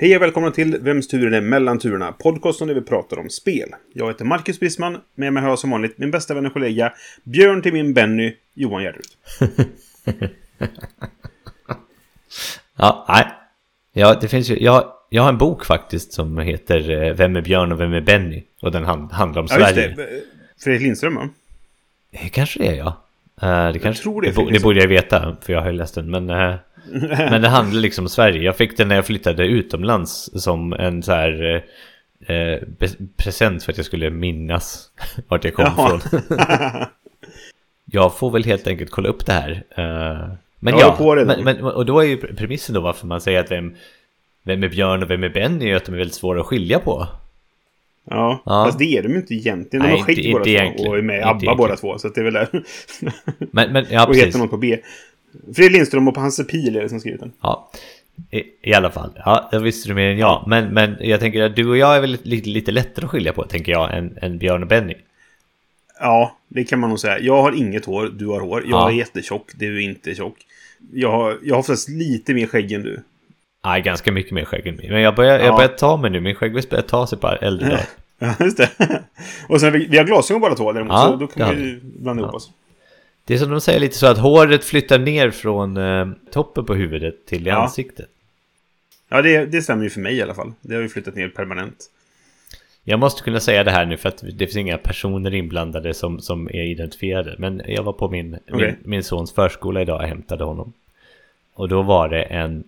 Hej och välkomna till Vems tur är mellan turerna? Podcasten där vi pratar om spel. Jag heter Marcus Brisman. Med mig har jag som vanligt min bästa vän och kollega Björn till min Benny, Johan Gärderud. Ja, nej. Ja, det finns ju, jag, jag har en bok faktiskt som heter eh, Vem är Björn och vem är Benny? Och den hand, handlar om Ja, just Sverige. det. Fredrik Lindström, va? Det kanske det är ja. Eh, det, kanske, tror det det, det borde jag veta, för jag har ju läst den. Men, eh, men det handlar liksom om Sverige. Jag fick den när jag flyttade utomlands som en så här eh, eh, present för att jag skulle minnas vart jag kom Jaha. ifrån. jag får väl helt enkelt kolla upp det här. Eh, men Jag ja, redan. men, men, och då är ju premissen då varför man säger att vem, vem är Björn och vem är Benny är att de är väldigt svåra att skilja på. Ja, Ja. fast det är de ju inte egentligen. De Nej, har inte- båda två och är med i ABBA båda två. Så det är väl det. Men, men ja, och heter något på B. Fredrik Lindström och på Hasse Pil är det som skrivit den. Ja, i, i alla fall. Ja, det visste du mer än jag. Men, men jag tänker att du och jag är väl lite, lite lättare att skilja på, tänker jag, än, än Björn och Benny. Ja, det kan man nog säga. Jag har inget hår, du har hår. Jag Ja. är jättetjock, du är inte tjock. Jag har, jag har oftast lite mer skägg än du. Nej, ganska mycket mer skägg än mig. Men jag börjar, Ja. jag börjar ta mig nu. Min skäggväxt börjar ta sig på äldre dagar. Ja, just det. och sen, vi, vi har glasögon båda två däremot, Ja, så då kan vi blanda ihop oss. Det är som de säger lite så att håret flyttar ner från eh, toppen på huvudet till i Ja. ansiktet. Ja, det, det stämmer ju för mig i alla fall. Det har ju flyttat ner permanent. Jag måste kunna säga det här nu för att det finns inga personer inblandade som, som är identifierade. Men jag var på min, Okej. min, min sons förskola idag och hämtade honom. Och då var det en,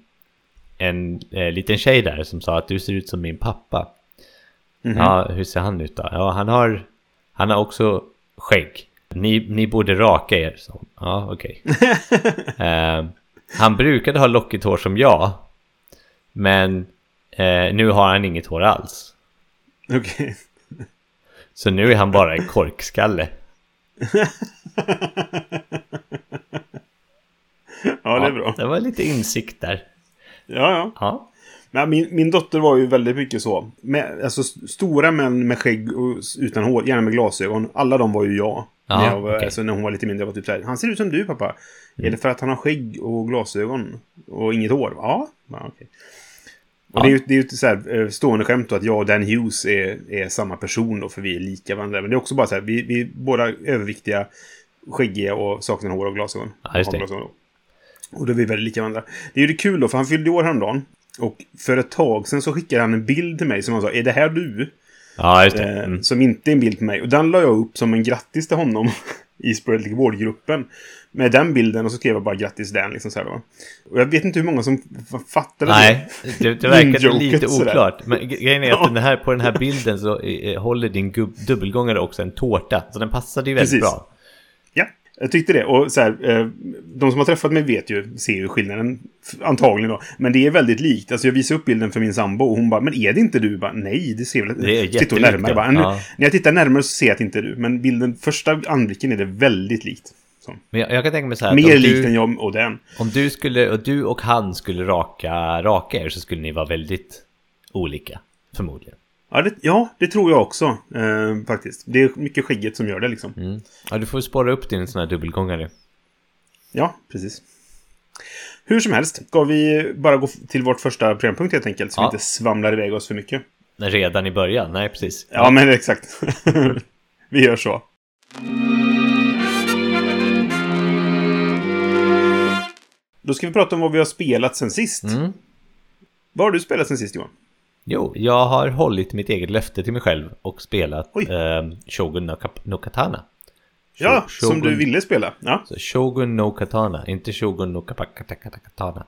en eh, liten tjej där som sa att du ser ut som min pappa. Mhm. Ja, hur ser han ut då? Ja, han har, han har också skägg. Ni, ni borde raka er, hon. Ja, okej. eh, han brukade ha lockigt hår som jag. Men eh, nu har han inget hår alls. Okej. Så nu är han bara en korkskalle. Ja, det är bra. Det var lite insikt där. Ja, ja. Ja, Men min, min dotter var ju väldigt mycket så. Med, alltså st- stora män med skägg och utan hår, gärna med glasögon. Alla de var ju jag. Ja, när, jag okej. alltså, när hon var lite mindre. Jag var typ såhär, han ser ut som du pappa. Mm. Är det för att han har skägg och glasögon? Och inget hår? Ja. ja okej. Och Ja. det är ju det är ju så här, eh, stående skämt då att jag och Dan Hughes är, är samma person då, för vi är lika varandra. Men det är också bara så här, vi, vi är båda överviktiga, skäggiga och saknar hår och glasögon. Ja, just det. Glasögon då. Och då är vi väldigt lika varandra. Det är ju det kul då, för han fyllde år häromdagen. Och för ett tag sen så skickade han en bild till mig som han sa, är det här du? Ja just det. Eh, Mm. Som inte är en bild på mig. Och den la jag upp som en grattis till honom i Spreadlick Vårdgruppen. Med den bilden och så skrev jag bara grattis Dan liksom så här. Och jag vet inte hur många som fattade Nej, det, det verkade In-joket lite sådär. oklart. Men gre- grejen är att Ja. den här, på den här bilden så eh, håller din dubbelgångare också en tårta. Så den passade ju väldigt Precis. bra. Ja, jag tyckte det. Och så här, eh, de som har träffat mig vet ju, ser ju skillnaden. Antagligen då. Men det är väldigt likt. Alltså jag visade upp bilden för min sambo och hon bara, men är det inte du? Bara, Nej, det ser väl... Det jättelikt, närmare. Bara, Ja. När jag tittar närmare så ser jag att det inte är du. Men bilden, första anblicken är det väldigt likt. Så. Men jag, jag kan tänka mig så här. Mer likt än jag och den. Om du, skulle, och du och han skulle raka, raka er så skulle ni vara väldigt olika. Förmodligen. Ja det, ja, det tror jag också. Eh, faktiskt. Det är mycket skägget som gör det liksom. Mm. Ja, du får spara upp din sån här dubbelgångare. Ja, precis. Hur som helst, ska vi bara gå till vårt första programpunkt helt enkelt. Så Ja. vi inte svamlar iväg oss för mycket. Redan i början? Nej, precis. Ja, men exakt. vi gör så. Då ska vi prata om vad vi har spelat sen sist. Mm. Vad har du spelat sen sist Johan? Jo, jag har hållit mitt eget löfte till mig själv och spelat eh, Shogun no, no Katana. Ja, Shogun- som du ville spela. Ja. Så Shogun no Katana, inte Shogun no Katana.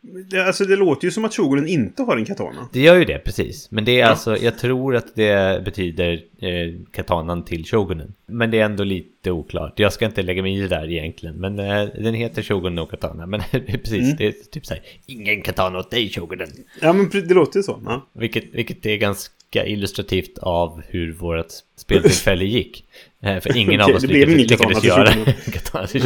Det, alltså, det låter ju som att Shogunen inte har en katana. Det gör ju det, precis. Men det är Ja. alltså, jag tror att det betyder eh, katanan till Shogunen. Men det är ändå lite oklart. Jag ska inte lägga mig i det där egentligen. Men eh, den heter Shogun no Katana. Men precis, Mm. det är typ så här, ingen katana åt dig Shogunen. Ja, men det låter ju så. Ja. Vilket, vilket är ganska illustrativt av hur vårt speltillfälle gick. Eh, För ingen av Okej, oss lyckades, lyckades göra Katana till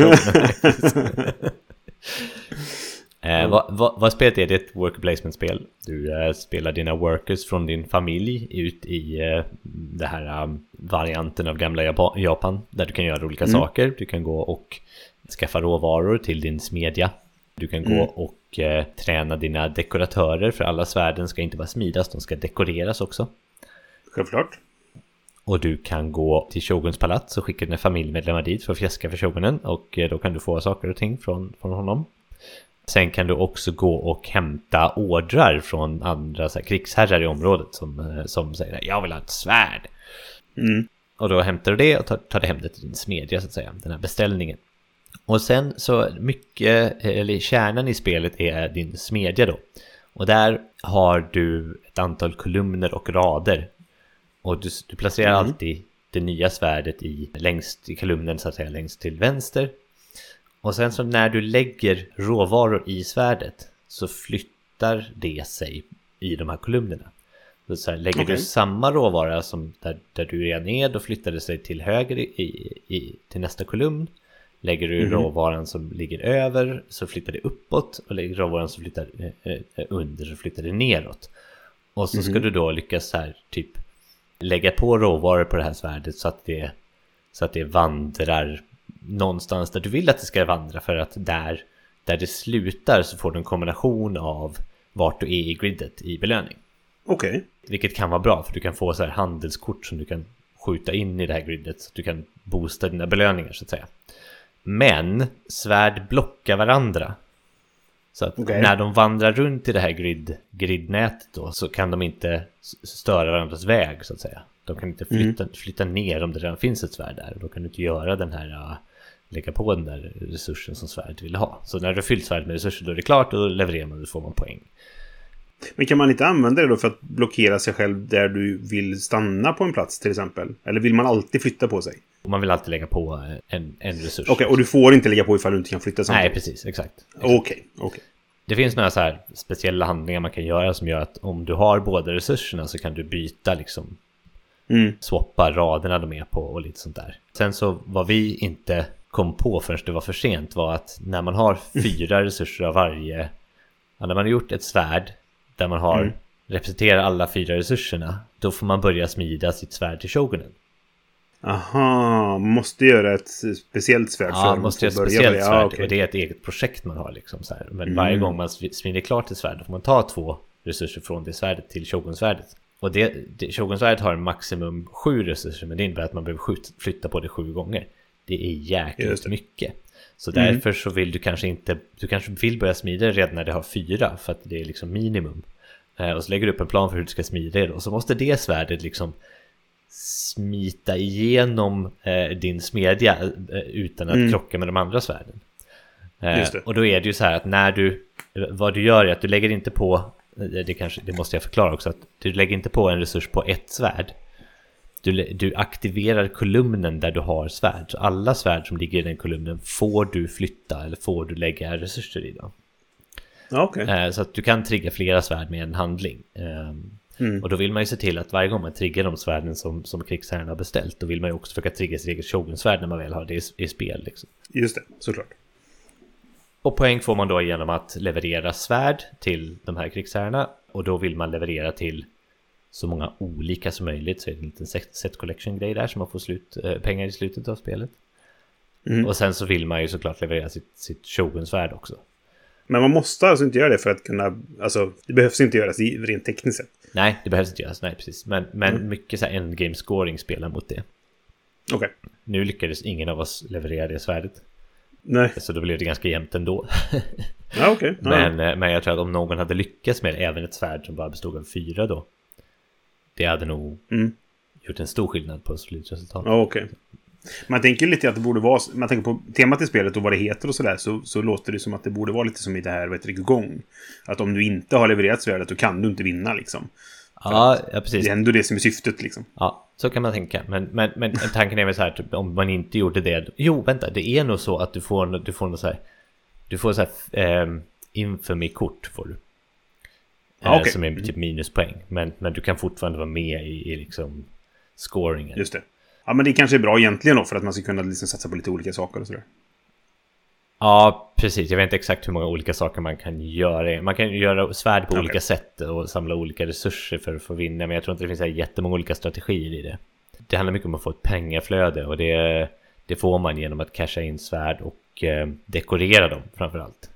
Eh, vad, vad, vad spelet är? Det är ett worker placement-spel. Du eh, spelar dina workers från din familj ut i eh, det här um, varianten av gamla Japa- Japan. Där du kan göra olika saker. Du kan gå och skaffa råvaror till din smedja. Du kan gå och eh, träna dina dekoratörer. För alla svärden ska inte bara smidas, de ska dekoreras också. Självklart. Och du kan gå till Shoguns palats och skicka dina familjemedlemmar dit för att fjäska för Shogunen. Och eh, då kan du få saker och ting från, från honom. Sen kan du också gå och hämta ordrar från andra så här, krigsherrar i området som, eh, som säger jag vill ha ett svärd. Mm. Och då hämtar du det och tar, tar det hem det till din smedja så att säga, den här beställningen. Och sen så mycket, eller kärnan i spelet är din smedja då. Och där har du ett antal kolumner och rader. Och du, du placerar Mm. alltid det nya svärdet i längst i kolumnen så att säga längst till vänster. Och sen så när du lägger råvaror i svärdet så flyttar det sig i de här kolumnerna. Så, här, lägger Okej. du samma råvara som där, där du redan är då flyttar det sig till höger i, i, till nästa kolumn. Lägger du Mhm. råvaran som ligger över så flyttar det uppåt och lägger råvaran som flyttar eh, eh, under så flyttar det neråt. Och så ska Mhm. du då lyckas så här typ lägga på råvaror på det här svärdet så att det, så att det vandrar någonstans där du vill att det ska vandra för att där, där det slutar så får du en kombination av vart du är i gridet i belöning. Okej. Vilket kan vara bra för du kan få så här handelskort som du kan skjuta in i det här gridet så att du kan boosta dina belöningar så att säga. Men svärd blockar varandra. Så att Okej. när de vandrar runt i det här grid, gridnätet då så kan de inte störa varandras väg så att säga. De kan inte flytta, flytta ner om det redan finns ett svärd där. Då kan du inte göra den här, uh, lägga på den där resursen som svärdet vill ha. Så när du har fyllt svärdet med resurser då är det klart och då levererar man och då får man poäng. Men kan man inte använda det då för att blockera sig själv där du vill stanna på en plats till exempel? Eller vill man alltid flytta på sig? Och man vill alltid lägga på eh, en, en resurs. Okej, och du får inte lägga på ifall du inte kan flytta Nej, samtidigt? precis, exakt. Okej, okej. Det finns några så här speciella handlingar man kan göra som gör att om du har båda resurserna så kan du byta liksom Mm. swappa raderna de är på och lite sånt där. Sen så vad vi inte kom på förrän det var för sent var att när man har fyra resurser av varje, ja, när man har gjort ett svärd där man har Mm. representerar alla fyra resurserna, då får man börja smida sitt svärd till shogunen. Aha, måste göra ett speciellt svärd Ja, för måste göra ett speciellt det. svärd Ja, okej. och det är ett eget projekt man har liksom så här. Men Mm. varje gång man smider klart ett svärd då får man ta två resurser från det svärdet till shogunsvärdet. Och det, det, shogunsvärdet har en maximum sju resurser men det innebär att man behöver skjut, flytta på det sju gånger. Det är jäkligt mycket. Så Mm. därför så vill du kanske inte, du kanske vill börja smida det redan när det har fyra för att det är liksom minimum. Eh, och så lägger du upp en plan för hur du ska smida det och så måste det svärdet liksom smita igenom eh, din smedja eh, utan att Mm. krocka med de andra svärden. Och då är det ju så här att när du, vad du gör är att du lägger inte på, det, kanske, det måste jag förklara också, att du lägger inte på en resurs på ett svärd. Du, du aktiverar kolumnen där du har svärd. Så alla svärd som ligger i den kolumnen får du flytta eller får du lägga resurser i. Då. Okej. Eh, Så att du kan trigga flera svärd med en handling. Ehm, Mm. Och då vill man ju se till att varje gång man triggar de svärden som, som krigsherren har beställt, då vill man ju också försöka trigga sitt eget shogunsvärd när man väl har det i, i spel. Liksom. Just det, såklart. Och poäng får man då genom att leverera svärd till de här krigsherrarna. Och då vill man leverera till så många olika som möjligt. Så är det en liten set set collection-grej där så man får slut, eh, pengar i slutet av spelet. Mm. Och sen så vill man ju såklart leverera sitt, sitt shogunsvärd också. Men man måste alltså inte göra det för att kunna... Alltså, det behövs inte göras rent tekniskt sett. Nej, det behövs inte göras. Nej, precis. Men, men mycket så här endgame scoring spelar mot det. Okej. Nu lyckades ingen av oss leverera det svärdet. Nej. Så då blev det ganska jämnt ändå. Ja. Ja. men, eh, men jag tror att om någon hade lyckats med även ett svärd som bara bestod av fyra då. Det hade nog Mm. gjort en stor skillnad på slutresultatet. Ja, okej. Man tänker lite att det borde vara... Man tänker på temat i spelet och vad det heter och sådär. Så, så låter det som att det borde vara lite som i det här, vad heter det, gång. Att om du inte har levererat svärdet då kan du inte vinna liksom. Ja, ja, precis. Det är ändå det som är syftet liksom. Ja, så kan man tänka. Men, men, men tanken är väl så här, typ, om man inte gjorde det. Jo, vänta, det är nog så att du får, du får något så här. Du får så här, eh, infamy-kort får du. Ja, eh, okej. Som är typ minuspoäng. Men, men du kan fortfarande vara med i, i liksom scoringen. Just det. Ja, men det kanske är bra egentligen då för att man ska kunna liksom satsa på lite olika saker och sådär. Ja, precis. Jag vet inte exakt hur många olika saker man kan göra. Man kan göra svärd på Okej. olika sätt och samla olika resurser för att få vinna. Men jag tror inte det finns så jättemånga olika strategier i det. Det handlar mycket om att få ett pengaflöde och det, det får man genom att casha in svärd och eh, dekorera dem framför allt.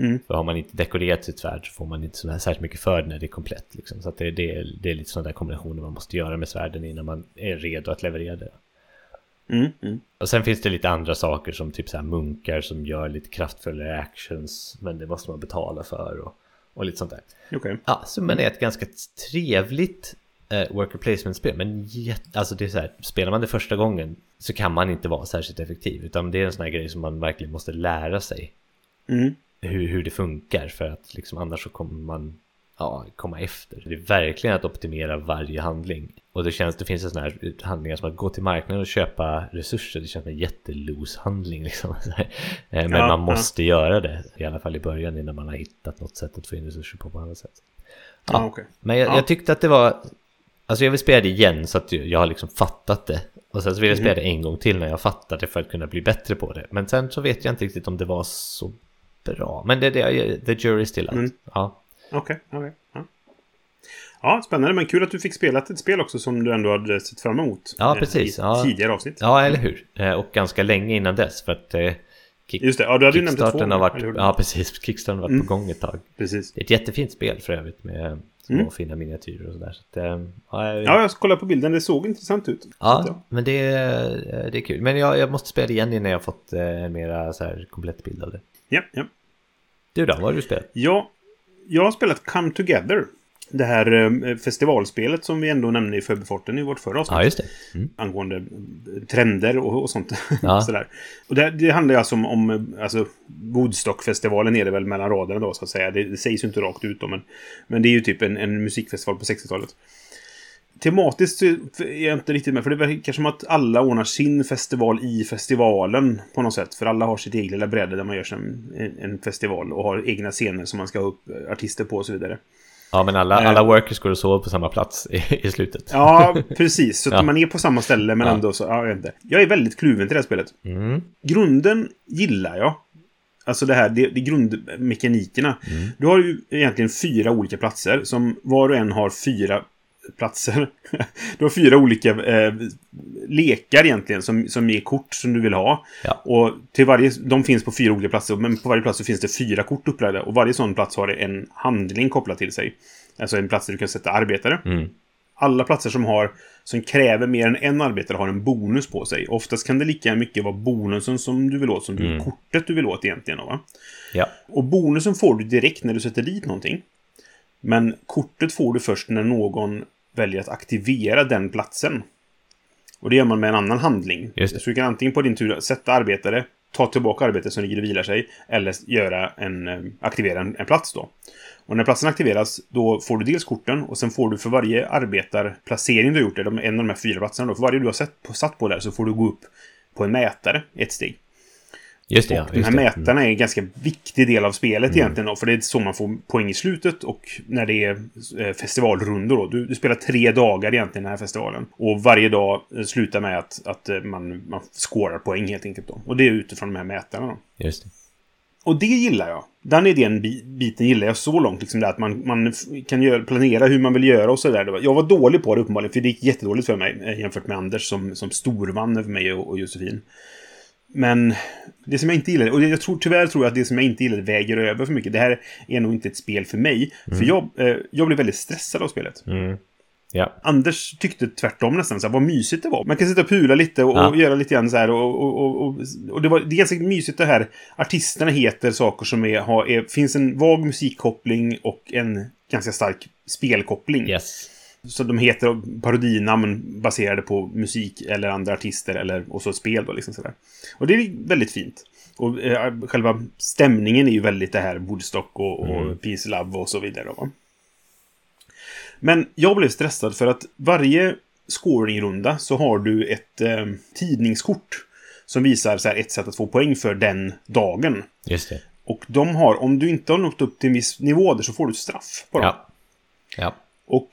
Mm. För har man inte dekorerat sitt svärd så får man inte så här särskilt mycket för det när det är komplett. Liksom. Så det, det, det är lite sådana där kombinationer man måste göra med svärden innan man är redo att leverera det. Mm, mm. Och sen finns det lite andra saker som typ så här munkar som gör lite kraftfullare actions. Men det måste man betala för och, och lite sånt där. Okej. Ja, summan är ett ganska trevligt eh, worker placement-spel. Men jätte, alltså det är så här, spelar man det första gången så kan man inte vara särskilt effektiv. Utan det är en sån här grej som man verkligen måste lära sig Mm. Hur, hur det funkar. För att liksom annars så kommer man ja, komma efter. Det är verkligen att optimera varje handling. Och det känns, det finns sån här handlingar som att gå till marknaden och köpa resurser. Det känns som en jättelos handling liksom. Eh, Men Ja, man ja. måste göra det. I alla fall i början innan man har hittat något sätt att få in resurser på på annat sätt. Ja, okej. Men jag, Ja. jag tyckte att det var... Alltså jag vill spela det igen så att jag har liksom fattat det. Och sen så vill jag Mhm. spela det en gång till när jag har fattat det för att kunna bli bättre på det. Men sen så vet jag inte riktigt om det var så bra. Men det, det, the jury still out. Mm. Ja. Okej, okej. Ja. ja, spännande. Men kul att du fick spela ett spel också som du ändå hade sett fram emot. Ja, eh, precis. I Ja. tidigare avsnitt. ja, eller hur? Eh, Och ganska länge innan dess för att... eh, Kick, Just det, ja, du hade ju nämnt det två har gånger, varit, hur? Ja, precis. Kickstarten har varit Mm. på gång ett tag. Precis. Det är ett jättefint spel för övrigt med små Mm. fina miniatyrer och sådär. Så att, ja, jag- Ja, jag kollade på bilden. Det såg intressant ut. Ja, men det, är- det är kul. Men jag, jag måste spela igen innan jag har fått en mera så här komplett bild av det. Ja, ja. Du då, vad har du spelat? Ja, jag har spelat Come Together. Det här eh, festivalspelet som vi ändå nämnde i förbifarten i vårt förra avsnitt. Ja, just det. Mm. Angående eh, trender och, och sånt. Ja. Sådär. Och det, det handlar alltså om, om alltså, Woodstockfestivalen är det väl mellan raderna då så att säga. Det, det sägs ju inte rakt ut då, men, men det är ju typ en, en musikfestival på 60-talet. Tematiskt är jag inte riktigt med, för det verkar som att alla ordnar sin festival i festivalen på något sätt. För alla har sitt eget lilla bräde där man gör som en, en festival och har egna scener som man ska ha upp eh, artister på och så vidare. Ja, men alla, Eh. alla workers går och sover på samma plats i, i slutet. Ja, precis. Så Ja. man är på samma ställe men Ja. ändå så... Ja, jag inte. Jag är väldigt kluven till det här spelet. Mm. Grunden gillar jag. Alltså det här, det, det grundmekanikerna. Mm. Du har ju egentligen fyra olika platser som var och en har fyra platser. du har fyra olika eh, lekar egentligen som, som ger kort som du vill ha. Ja. Och till varje, de finns på fyra olika platser, men på varje plats så finns det fyra kort upplagda. Och varje sån plats har en handling kopplad till sig. Alltså en plats där du kan sätta arbetare. Mm. Alla platser som har som kräver mer än en arbetare har en bonus på sig. Oftast kan det lika mycket vara bonusen som du vill åt som Mm. kortet du vill åt egentligen. Va? Ja. Och bonusen får du direkt när du sätter dit någonting. Men kortet får du först när någon väljer att aktivera den platsen. Och det gör man med en annan handling. Just. Så du kan antingen på din tur sätta arbetare, ta tillbaka arbetet som ligger och vilar sig, eller göra en, eh, aktivera en, en plats då. Och när platsen aktiveras, då får du dels korten och sen får du för varje arbetarplacering du har gjort, en av de här fyra platserna då, för varje du har sett på, satt på där så får du gå upp på en mätare ett steg. Just det, ja. Och de Just här det. mätarna är en ganska viktig del av spelet egentligen. Då, för det är så man får poäng i slutet och när det är eh, festivalrundor. Då. Du, du spelar tre dagar egentligen den här festivalen. Och varje dag eh, slutar med att, att eh, man, man skårar poäng helt enkelt. Då. Och det är utifrån de här mätarna. Då. Mm. Just det. Och det gillar jag. Den idén, bi- biten gillar jag så långt. Liksom det att man, man kan göra, planera hur man vill göra och sådär. Jag var dålig på det uppenbarligen, för det gick jättedåligt för mig jämfört med Anders som, som storvann över mig och, och Josefin. Men det som jag inte gillar, och jag tror, tyvärr tror jag att det som jag inte gillar väger över för mycket. Det här är nog inte ett spel för mig. För jag, eh, jag blev väldigt stressad av spelet. Mm. Ja. Anders tyckte tvärtom nästan, så här, vad mysigt det var. Man kan sitta och pula lite och, Ja. och göra lite grann så här och, och, och, och, och det, var, det är ganska mysigt det här. Artisterna heter saker som är, har, är, finns en vag musikkoppling och en ganska stark spelkoppling. Yes. Så de heter parodinamn baserade på musik eller andra artister eller, och så spel då liksom sådär. Och det är väldigt fint. Och eh, själva stämningen är ju väldigt det här Woodstock och, och Mm. Peace Love och så vidare. Va? Men jag blev stressad för att varje scoringrunda så har du ett eh, tidningskort som visar så här, ett sätt att få poäng för den dagen. Just det. Och de har, om du inte har nått upp till en viss nivå där så får du straff på dem. Ja. Ja. Och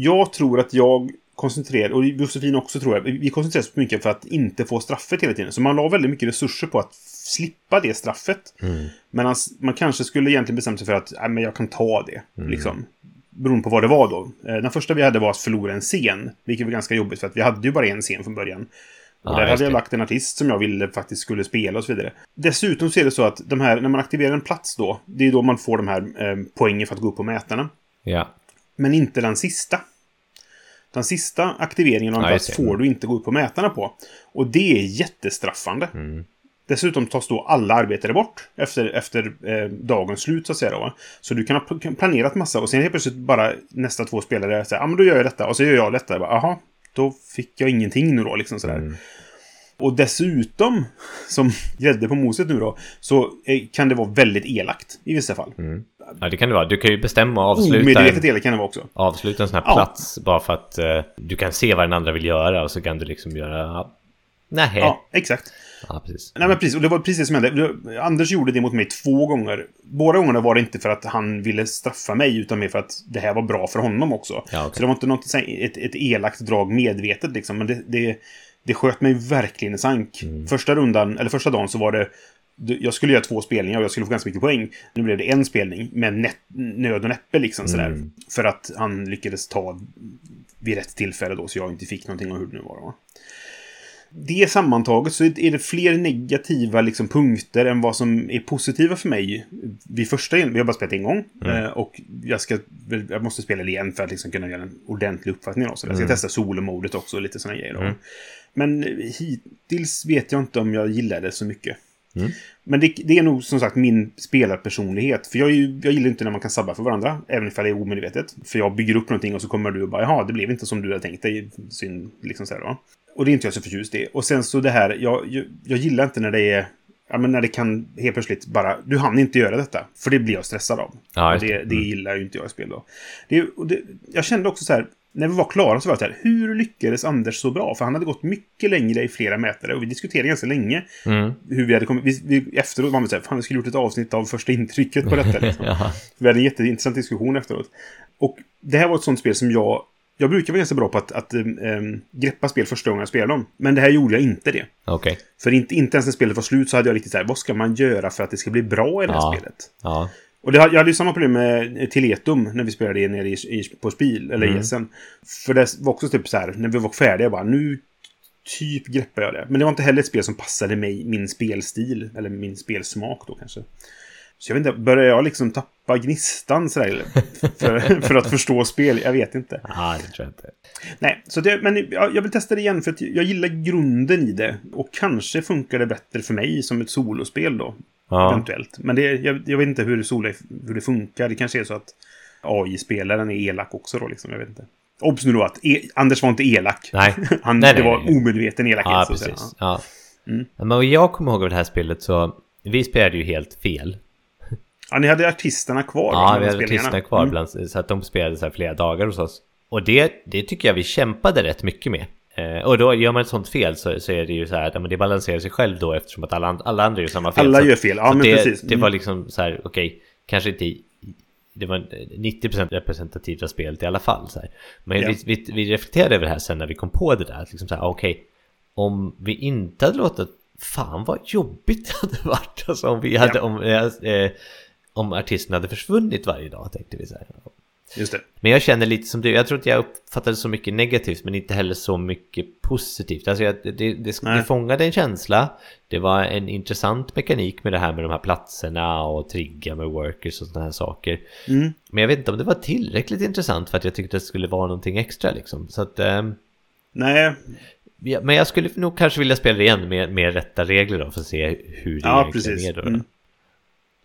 jag tror att jag koncentrerar, och Josefin också tror jag, vi koncentrerar oss mycket för att inte få straffet hela tiden. Så man la väldigt mycket resurser på att slippa det straffet. Mm. Men man kanske skulle egentligen bestämt sig för att nej, men jag kan ta det. Mm. Liksom. Beroende på vad det var då. Eh, Den första vi hade var att förlora en scen. Vilket var ganska jobbigt för att vi hade ju bara en scen från början. Och Ja, där hade jag lagt en artist som jag ville faktiskt skulle spela och så vidare. Dessutom så är det så att de här, när man aktiverar en plats då, det är då man får de här eh, poängen för att gå upp på mätarna. Ja. Men inte den sista. Den sista aktiveringen av en plats får du inte gå upp på mätarna på. Och det är jättestraffande. Mm. Dessutom tas då alla arbetare bort efter, efter eh, dagens slut så att säga. Då? Så du kan ha pl- planerat massa och sen helt plötsligt bara nästa två spelare säger ja men då gör jag detta och så gör jag detta. Jaha, då fick jag ingenting nu då liksom sådär. Mm. Och dessutom, som grädde på moset nu då, så kan det vara väldigt elakt i vissa fall. ja, det kan det vara. Du kan ju bestämma och avsluta Omedvetet elakt kan det vara också. avsluta en sån här Ja. plats bara för att eh, du kan se vad den andra vill göra och så kan du liksom göra... Ja. Nej. Ja. Ja, exakt. precis. Nej, men precis. Och det var precis det som hände. Anders gjorde det mot mig två gånger. Båda gångerna var det inte för att han ville straffa mig, utan mer för att det här var bra för honom också. Ja, okej. Så det var inte något, ett, ett elakt drag medvetet, liksom. Men det, det, det sköt mig verkligen i sank. Mm. Första rundan, eller första dagen, så var det... Jag skulle göra två spelningar och jag skulle få ganska mycket poäng. Nu blev det en spelning med nä, nöd och näppe, liksom sådär. Mm. För att han lyckades ta vid rätt tillfälle då, så jag inte fick någonting av hur det nu var. Va? det sammantaget så är det fler negativa liksom, punkter än vad som är positiva för mig. Vid första, vi har bara spelat en gång. Mm. eh, Och jag, ska, jag måste spela det igen för att liksom kunna göra en ordentlig uppfattning. Då. Så jag ska Mm. testa solomodet också och lite sådana grejer. Då. Men hittills vet jag inte om jag gillar det så mycket. Mm. Men det, det är nog som sagt min spelarpersonlighet. För jag, jag gillar inte när man kan sabba för varandra. Även ifall det är omedvetet. För jag bygger upp någonting och så kommer du och bara jaha, det blev inte som du hade tänkt dig. Synd, liksom så här då. Och det är inte jag så förtjust i. Och sen så det här, jag, jag, jag gillar inte när det är... Ja, men när det kan helt plötsligt bara... Du hann inte göra detta. För det blir jag stressad av. Ja, det, det. Mm. gillar ju inte jag i spel då. Det, det, jag kände också så här... När vi var klara så var det så här, hur lyckades Anders så bra? För han hade gått mycket längre i flera mätare och vi diskuterade ganska länge Mm. hur vi hade kommit... Vi, vi, efteråt var vi så här, fan vi skulle gjort ett avsnitt av första intrycket på detta. Liksom. Vi hade en jätteintressant diskussion efteråt. Och det här var ett sånt spel som jag... Jag brukar vara ganska bra på att, att ähm, greppa spel första gången jag spelar dem. Men det här gjorde jag inte det. Okej. För inte, inte ens när spelet var slut så hade jag riktigt så här, vad ska man göra för att det ska bli bra i det här Ja. spelet? Ja. Och det, jag hade ju samma problem med Teletum när vi spelade det nere i, i, på Spil, eller Mm. ESN. För det var också typ så här, när vi var färdiga, bara nu typ greppar jag det. Men det var inte heller ett spel som passade mig, min spelstil, eller min spelsmak då kanske. Så jag vet inte, börjar jag liksom tappa gnistan sådär? För, för att förstå spel? Jag vet inte. Ja, det tror jag inte. Nej, så det, men jag, jag vill testa det igen för att jag gillar grunden i det. Och kanske funkar det bättre för mig som ett solospel då. Ja. Eventuellt. Men det, jag, jag vet inte hur det, solo, hur det funkar. Det kanske är så att AI-spelaren är elak också då liksom. Jag vet inte. Obs nu då att e Anders var inte elak. Nej. Han, Nej, det nej, var nej. omedveten elakhet. Ja, att säga. precis. Ja. Mm. Men jag kommer ihåg av det här spelet så... Vi spelade ju helt fel. Ja, ni hade artisterna kvar. Ja, vi hade artisterna kvar Mm. bland, så att de spelade så flera dagar hos oss. Och det, det tycker jag vi kämpade rätt mycket med. Eh, och då gör man ett sånt fel så, så är det ju så här att ja, men det balanserar sig själv då eftersom att alla, alla andra gör samma fel. Alla gör fel. Ja, men det, precis. det Mm. var liksom så här, okej, kanske inte det var 90% representativt av spelet i alla fall. Så här. Men Ja. vi, vi, vi reflekterade över det här sen när vi kom på det där. Att liksom så här, okej, om vi inte hade låtit... Fan vad jobbigt det hade varit. Alltså om vi hade... Ja. Om, eh, eh, om artisten hade försvunnit varje dag tänkte vi så här. Just det. Men jag känner lite som du, jag tror inte jag uppfattade så mycket negativt men inte heller så mycket positivt. Alltså jag, det, det, det, det fångade en känsla, det var en intressant mekanik med det här med de här platserna och trigga med workers och sådana här saker. Mm. Men jag vet inte om det var tillräckligt intressant för att jag tyckte det skulle vara någonting extra liksom. Så att, ehm, Nej, ja, men jag skulle nog kanske vilja spela det igen med, med rätta regler då för att se hur det Ja, egentligen precis. är då. Mm.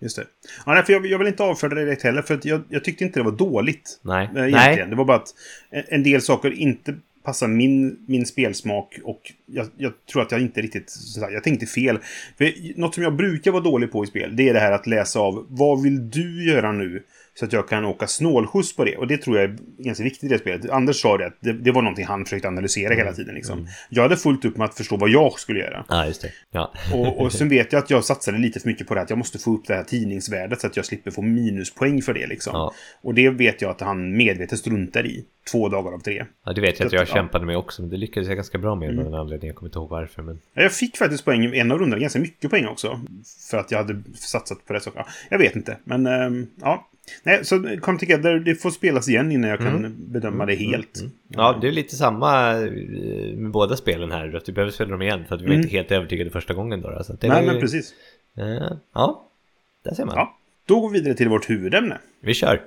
Just det. Ja, nej, för jag, jag vill inte avfärda det direkt heller, för jag, jag tyckte inte det var dåligt. Nej. Eh, Nej. Det var bara att en, del saker inte passar min, min spelsmak och jag, jag tror att jag inte riktigt... Jag tänkte fel. För något som jag brukar vara dålig på i spel, det är det här att läsa av vad vill du göra nu Så att jag kan åka snålskjuts på det. Och det tror jag är ganska viktigt i det spelet. Anders sa det att det, det var någonting han försökte analysera hela tiden. Liksom. Jag hade fullt upp med att förstå vad jag skulle göra. Ja, just det. Ja. Och, och sen vet jag att jag satsade lite för mycket på det att jag måste få upp det här tidningsvärdet så att jag slipper få minuspoäng för det. Liksom. Ja. Och det vet jag att han medvetet struntar i. Två dagar av tre. ja, det vet jag att Så jag ja. Mm. kämpade med också, men det lyckades jag ganska bra med av någon anledning. Jag kommer inte ihåg varför, men... Ja, Jag fick faktiskt poäng i en av rundorna, ganska mycket poäng också. För att jag hade satsat på det. Ja, jag vet inte, men ehm, ja. Nej, så Come Together, det får spelas igen innan jag kan bedöma det helt. Ja, det är lite samma eh, med båda spelen här. Att vi behöver spela dem igen för att vi var Mm. inte helt övertygade första gången då. då. Så att det Nej, ju- men precis. Eh, ja, där ser man. Ja. Då går vi vidare till vårt huvudämne. Vi kör.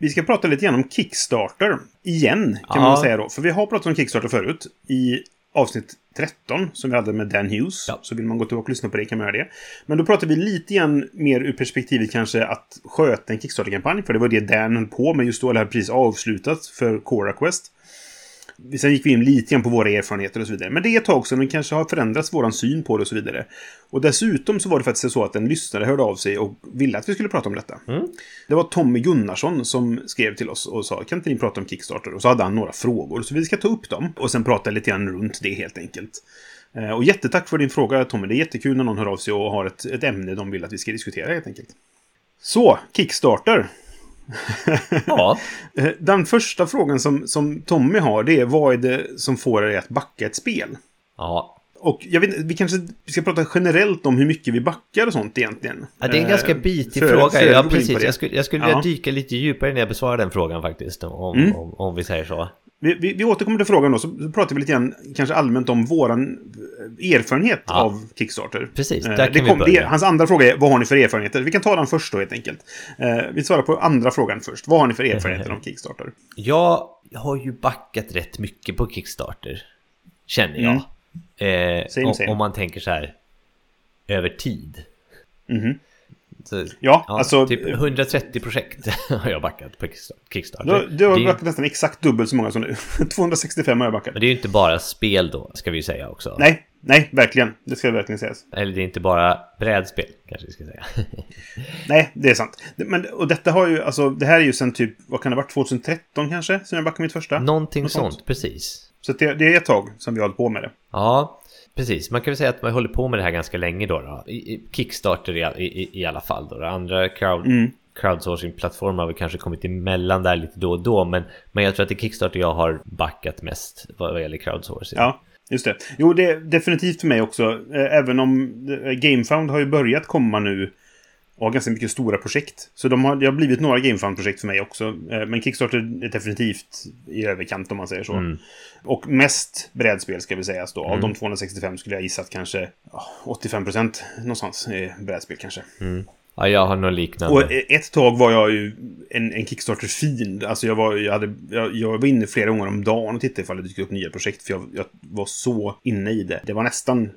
Vi ska prata lite grann om Kickstarter. Igen, kan man Ja. väl säga då. För vi har pratat om Kickstarter förut. I avsnitt 13 som vi hade med Dan Hughes. Ja. Så vill man gå tillbaka och lyssna på det kan man göra det. Men då pratar vi lite grann mer ur perspektivet kanske att sköta en Kickstarter-kampanj. För det var det Dan höll på med just då. Eller hade precis avslutat för Cora Quest. Sen gick vi in lite grann på våra erfarenheter och så vidare. Men det är ett tag sedan det kanske har förändrats våran syn på det och så vidare. Och dessutom så var det faktiskt så att en lyssnare hörde av sig och ville att vi skulle prata om detta. Det var Tommy Gunnarsson som skrev till oss och sa kan inte ni prata om Kickstarter? Och så hade han några frågor. Så vi ska ta upp dem och sen prata lite grann runt det helt enkelt. Eh, Och jättetack för din fråga Tommy. Det är jättekul när någon hör av sig och har ett, ett ämne de vill att vi ska diskutera helt enkelt. Så, Kickstarter. Ja, Eh, Den första frågan som, som Tommy har det är vad är det som får dig att backa ett spel? ja. Och jag vet vi kanske ska prata generellt om hur mycket vi backar och sånt egentligen. ja det är en Eh, ganska bitig för- fråga. för Ja, precis. Jag skulle, jag skulle Ja. vilja dyka lite djupare när jag besvarar den frågan faktiskt. Om, Mm. om, om vi säger så. Vi, vi, vi återkommer till frågan då, så pratar vi lite grann kanske allmänt om våran eh, erfarenhet Ja. av Kickstarter. Precis, Eh, där kan det vi kom, börja. det, hans andra fråga är vad har ni för erfarenheter? Vi kan ta den först då helt enkelt. Eh, vi svarar på andra frågan först. Vad har ni för erfarenheter av Kickstarter? Jag har ju backat rätt mycket på Kickstarter. Känner jag. Eh, Same, om, same. om man tänker så här. Över tid. Mhm. Så, Ja, ja, alltså... typ 130 projekt har jag backat på Kickstarter. Du, du har det, är, ju- backat nästan exakt dubbelt så många som nu. 265 har jag backat. men det är ju inte bara spel då, ska vi ju säga också. Nej, nej, verkligen. Det ska verkligen sägas. Eller det är inte bara brädspel, kanske vi ska säga. Nej, det är sant. Men, och detta har ju, alltså, det här är ju sen typ, vad kan det ha varit, 2013 kanske? Sen jag backade mitt första? Någonting Något sånt, sånt. precis. Så det, det är ett tag som vi har hållit på med det. Ja, precis. Man kan väl säga att man håller på med det här ganska länge då. då. Kickstarter i, i, i alla fall då. Andra crowd, Mm. crowdsourcing-plattformar har väl kanske kommit emellan där lite då och då. Men, men jag tror att det är Kickstarter jag har backat mest vad, gäller crowdsourcing. Ja, just det. Jo, det är definitivt för mig också. Även om eh, Gamefound har ju börjat komma nu och ganska mycket stora projekt. Så de har, det har blivit några Gamefound-projekt för mig också. Eh, Men Kickstarter är definitivt i överkant om man säger så. Mm. Och mest brädspel ska vi sägas då. Av de 265 skulle jag gissa att kanske ja, 85% någonstans är brädspel kanske. Ja, jag har något liknande. Och eh, ett tag var jag ju en, en Kickstarter-fiend. Alltså jag var, jag, hade, jag, jag var inne flera gånger om dagen och tittade ifall det dyker upp nya projekt. För jag, jag var så inne i det. Det var nästan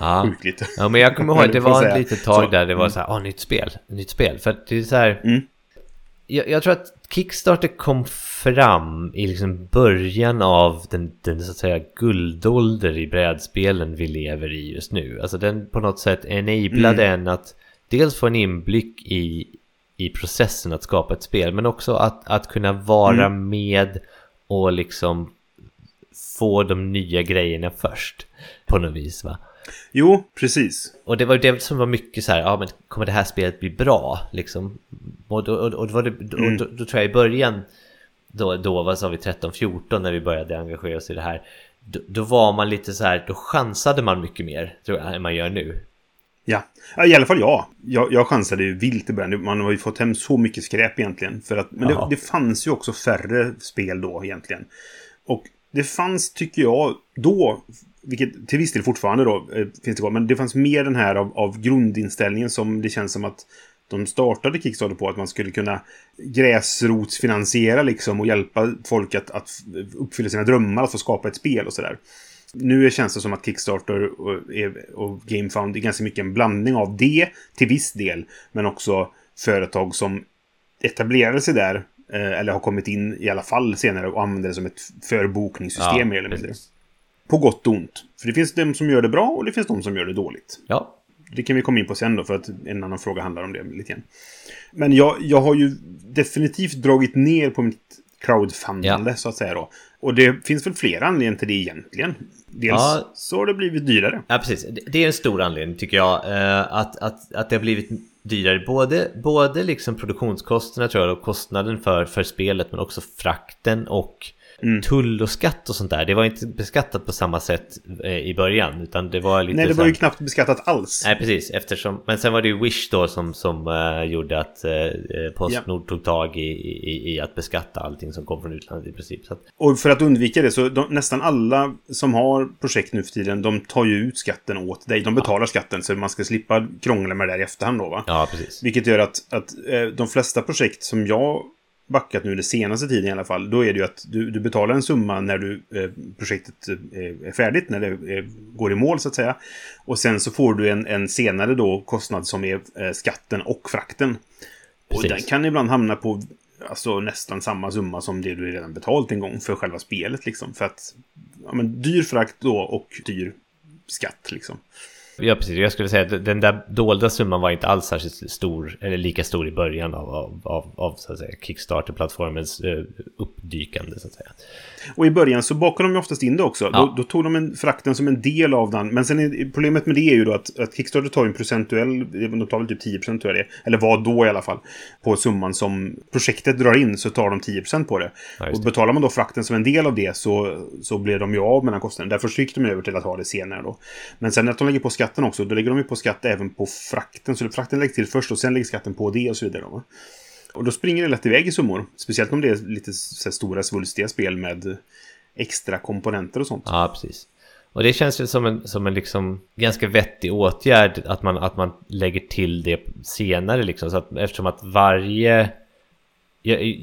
ja. sjukligt. ja, men jag kommer ihåg att det var ett litet tag Så, där det var så här, åh, nytt spel, nytt spel. För att det är så här, Mm. jag, jag tror att Kickstarter kom fram i liksom början av den, den så att säga guldålder i brädspelen vi lever i just nu. Alltså den på något sätt enablade en att dels få en inblick i, i processen att skapa ett spel men också att, att kunna vara med och liksom få de nya grejerna först på något vis va. Jo, precis. Och det var det som var mycket så här, ja men kommer det här spelet bli bra? Liksom. Och, då, och, och, då, var det, då, Mm. då, då tror jag i början, då, då vad sa vi, 13-14 när vi började engagera oss i det här. Då, då var man lite så här, då chansade man mycket mer tror jag än man gör nu. Ja. i alla fall jag. jag. Jag chansade ju vilt i början. Man har ju fått hem så mycket skräp egentligen. För att, men det, det fanns ju också färre spel då egentligen. Och det fanns, tycker jag, då, vilket till viss del fortfarande då eh, finns det kvar, men det fanns mer den här av, av grundinställningen som det känns som att de startade Kickstarter på att man skulle kunna gräsrotsfinansiera liksom och hjälpa folk att, att uppfylla sina drömmar, att få skapa ett spel och sådär. Nu känns det som att Kickstarter och, eh, och Gamefound är ganska mycket en blandning av det till viss del. Men också företag som etablerade sig där eh, Eller har kommit in i alla fall senare och använder det som ett förbokningssystem mer eller mindre. precis. På gott och ont. För det finns de som gör det bra och det finns de som gör det dåligt. Ja, Det kan vi komma in på sen då, för att en annan fråga handlar om det lite grann. Men jag, jag har ju definitivt dragit ner på mitt crowdfundande, Ja. så att säga då. Och det finns väl flera anledningar till det egentligen. Dels Ja. så har det blivit dyrare. Ja, precis. Det- Det är en stor anledning tycker jag. eh, Att, att, att det har blivit dyrare. Både, både liksom produktionskostnaderna tror jag och kostnaden för, för spelet men också frakten och Mm. tull och skatt och sånt där. Det var inte beskattat på samma sätt eh, i början utan det var lite Nej, det var ju knappt beskattat alls. Nej, precis. Eftersom, men sen var det ju Wish då som, som eh, gjorde att uh, Postnord tog tag i, i, i att beskatta allting som kom från utlandet i princip. Att, Och för att undvika det så de, nästan alla som har projekt nu för tiden, de tar ju ut skatten åt dig. De betalar skatten så man ska slippa krångla med det där i efterhand då va? ja, precis. Vilket gör att, att eh, de flesta projekt som jag backat nu den senaste tiden i alla fall, då är det ju att du, du betalar en summa när du, eh, projektet eh, är färdigt, när det eh, går i mål så att säga. Och sen så får du en, en senare då kostnad som är eh, skatten och frakten. Och Precis. den kan ibland hamna på alltså, nästan samma summa som det du redan betalt en gång för själva spelet liksom. För att, ja men dyr frakt då och dyr skatt liksom. Ja, precis. Jag skulle säga att den där dolda summan var inte alls särskilt stor, eller lika stor i början av, av, av, av så att säga, Kickstarter-plattformens eh, uppdykande, så att säga. Och i början så bakade de ju oftast in det också. Ja. Då, då tog de en, frakten som en del av den. Men sen är, problemet med det är ju då att, att Kickstarter tar en procentuell, de tar väl typ 10% tror jag det. Eller vad då i alla fall. På summan som projektet drar in så tar de 10% på det. Ja, just och det. betalar man då frakten som en del av det så, så blir de ju av med den kostnaden. Därför gick de över till att ha det senare då. Men sen att de lägger på skatten också, då lägger de ju på skatt även på frakten. Så frakten läggs till först och sen lägger skatten på det och så vidare. Va? Och då springer det lätt iväg i summor. Speciellt om det är lite så här stora svulstiga spel med extra komponenter och sånt. Ja, precis. Och det känns ju som en, som en liksom ganska vettig åtgärd att man, att man lägger till det senare liksom. Så att, eftersom att varje...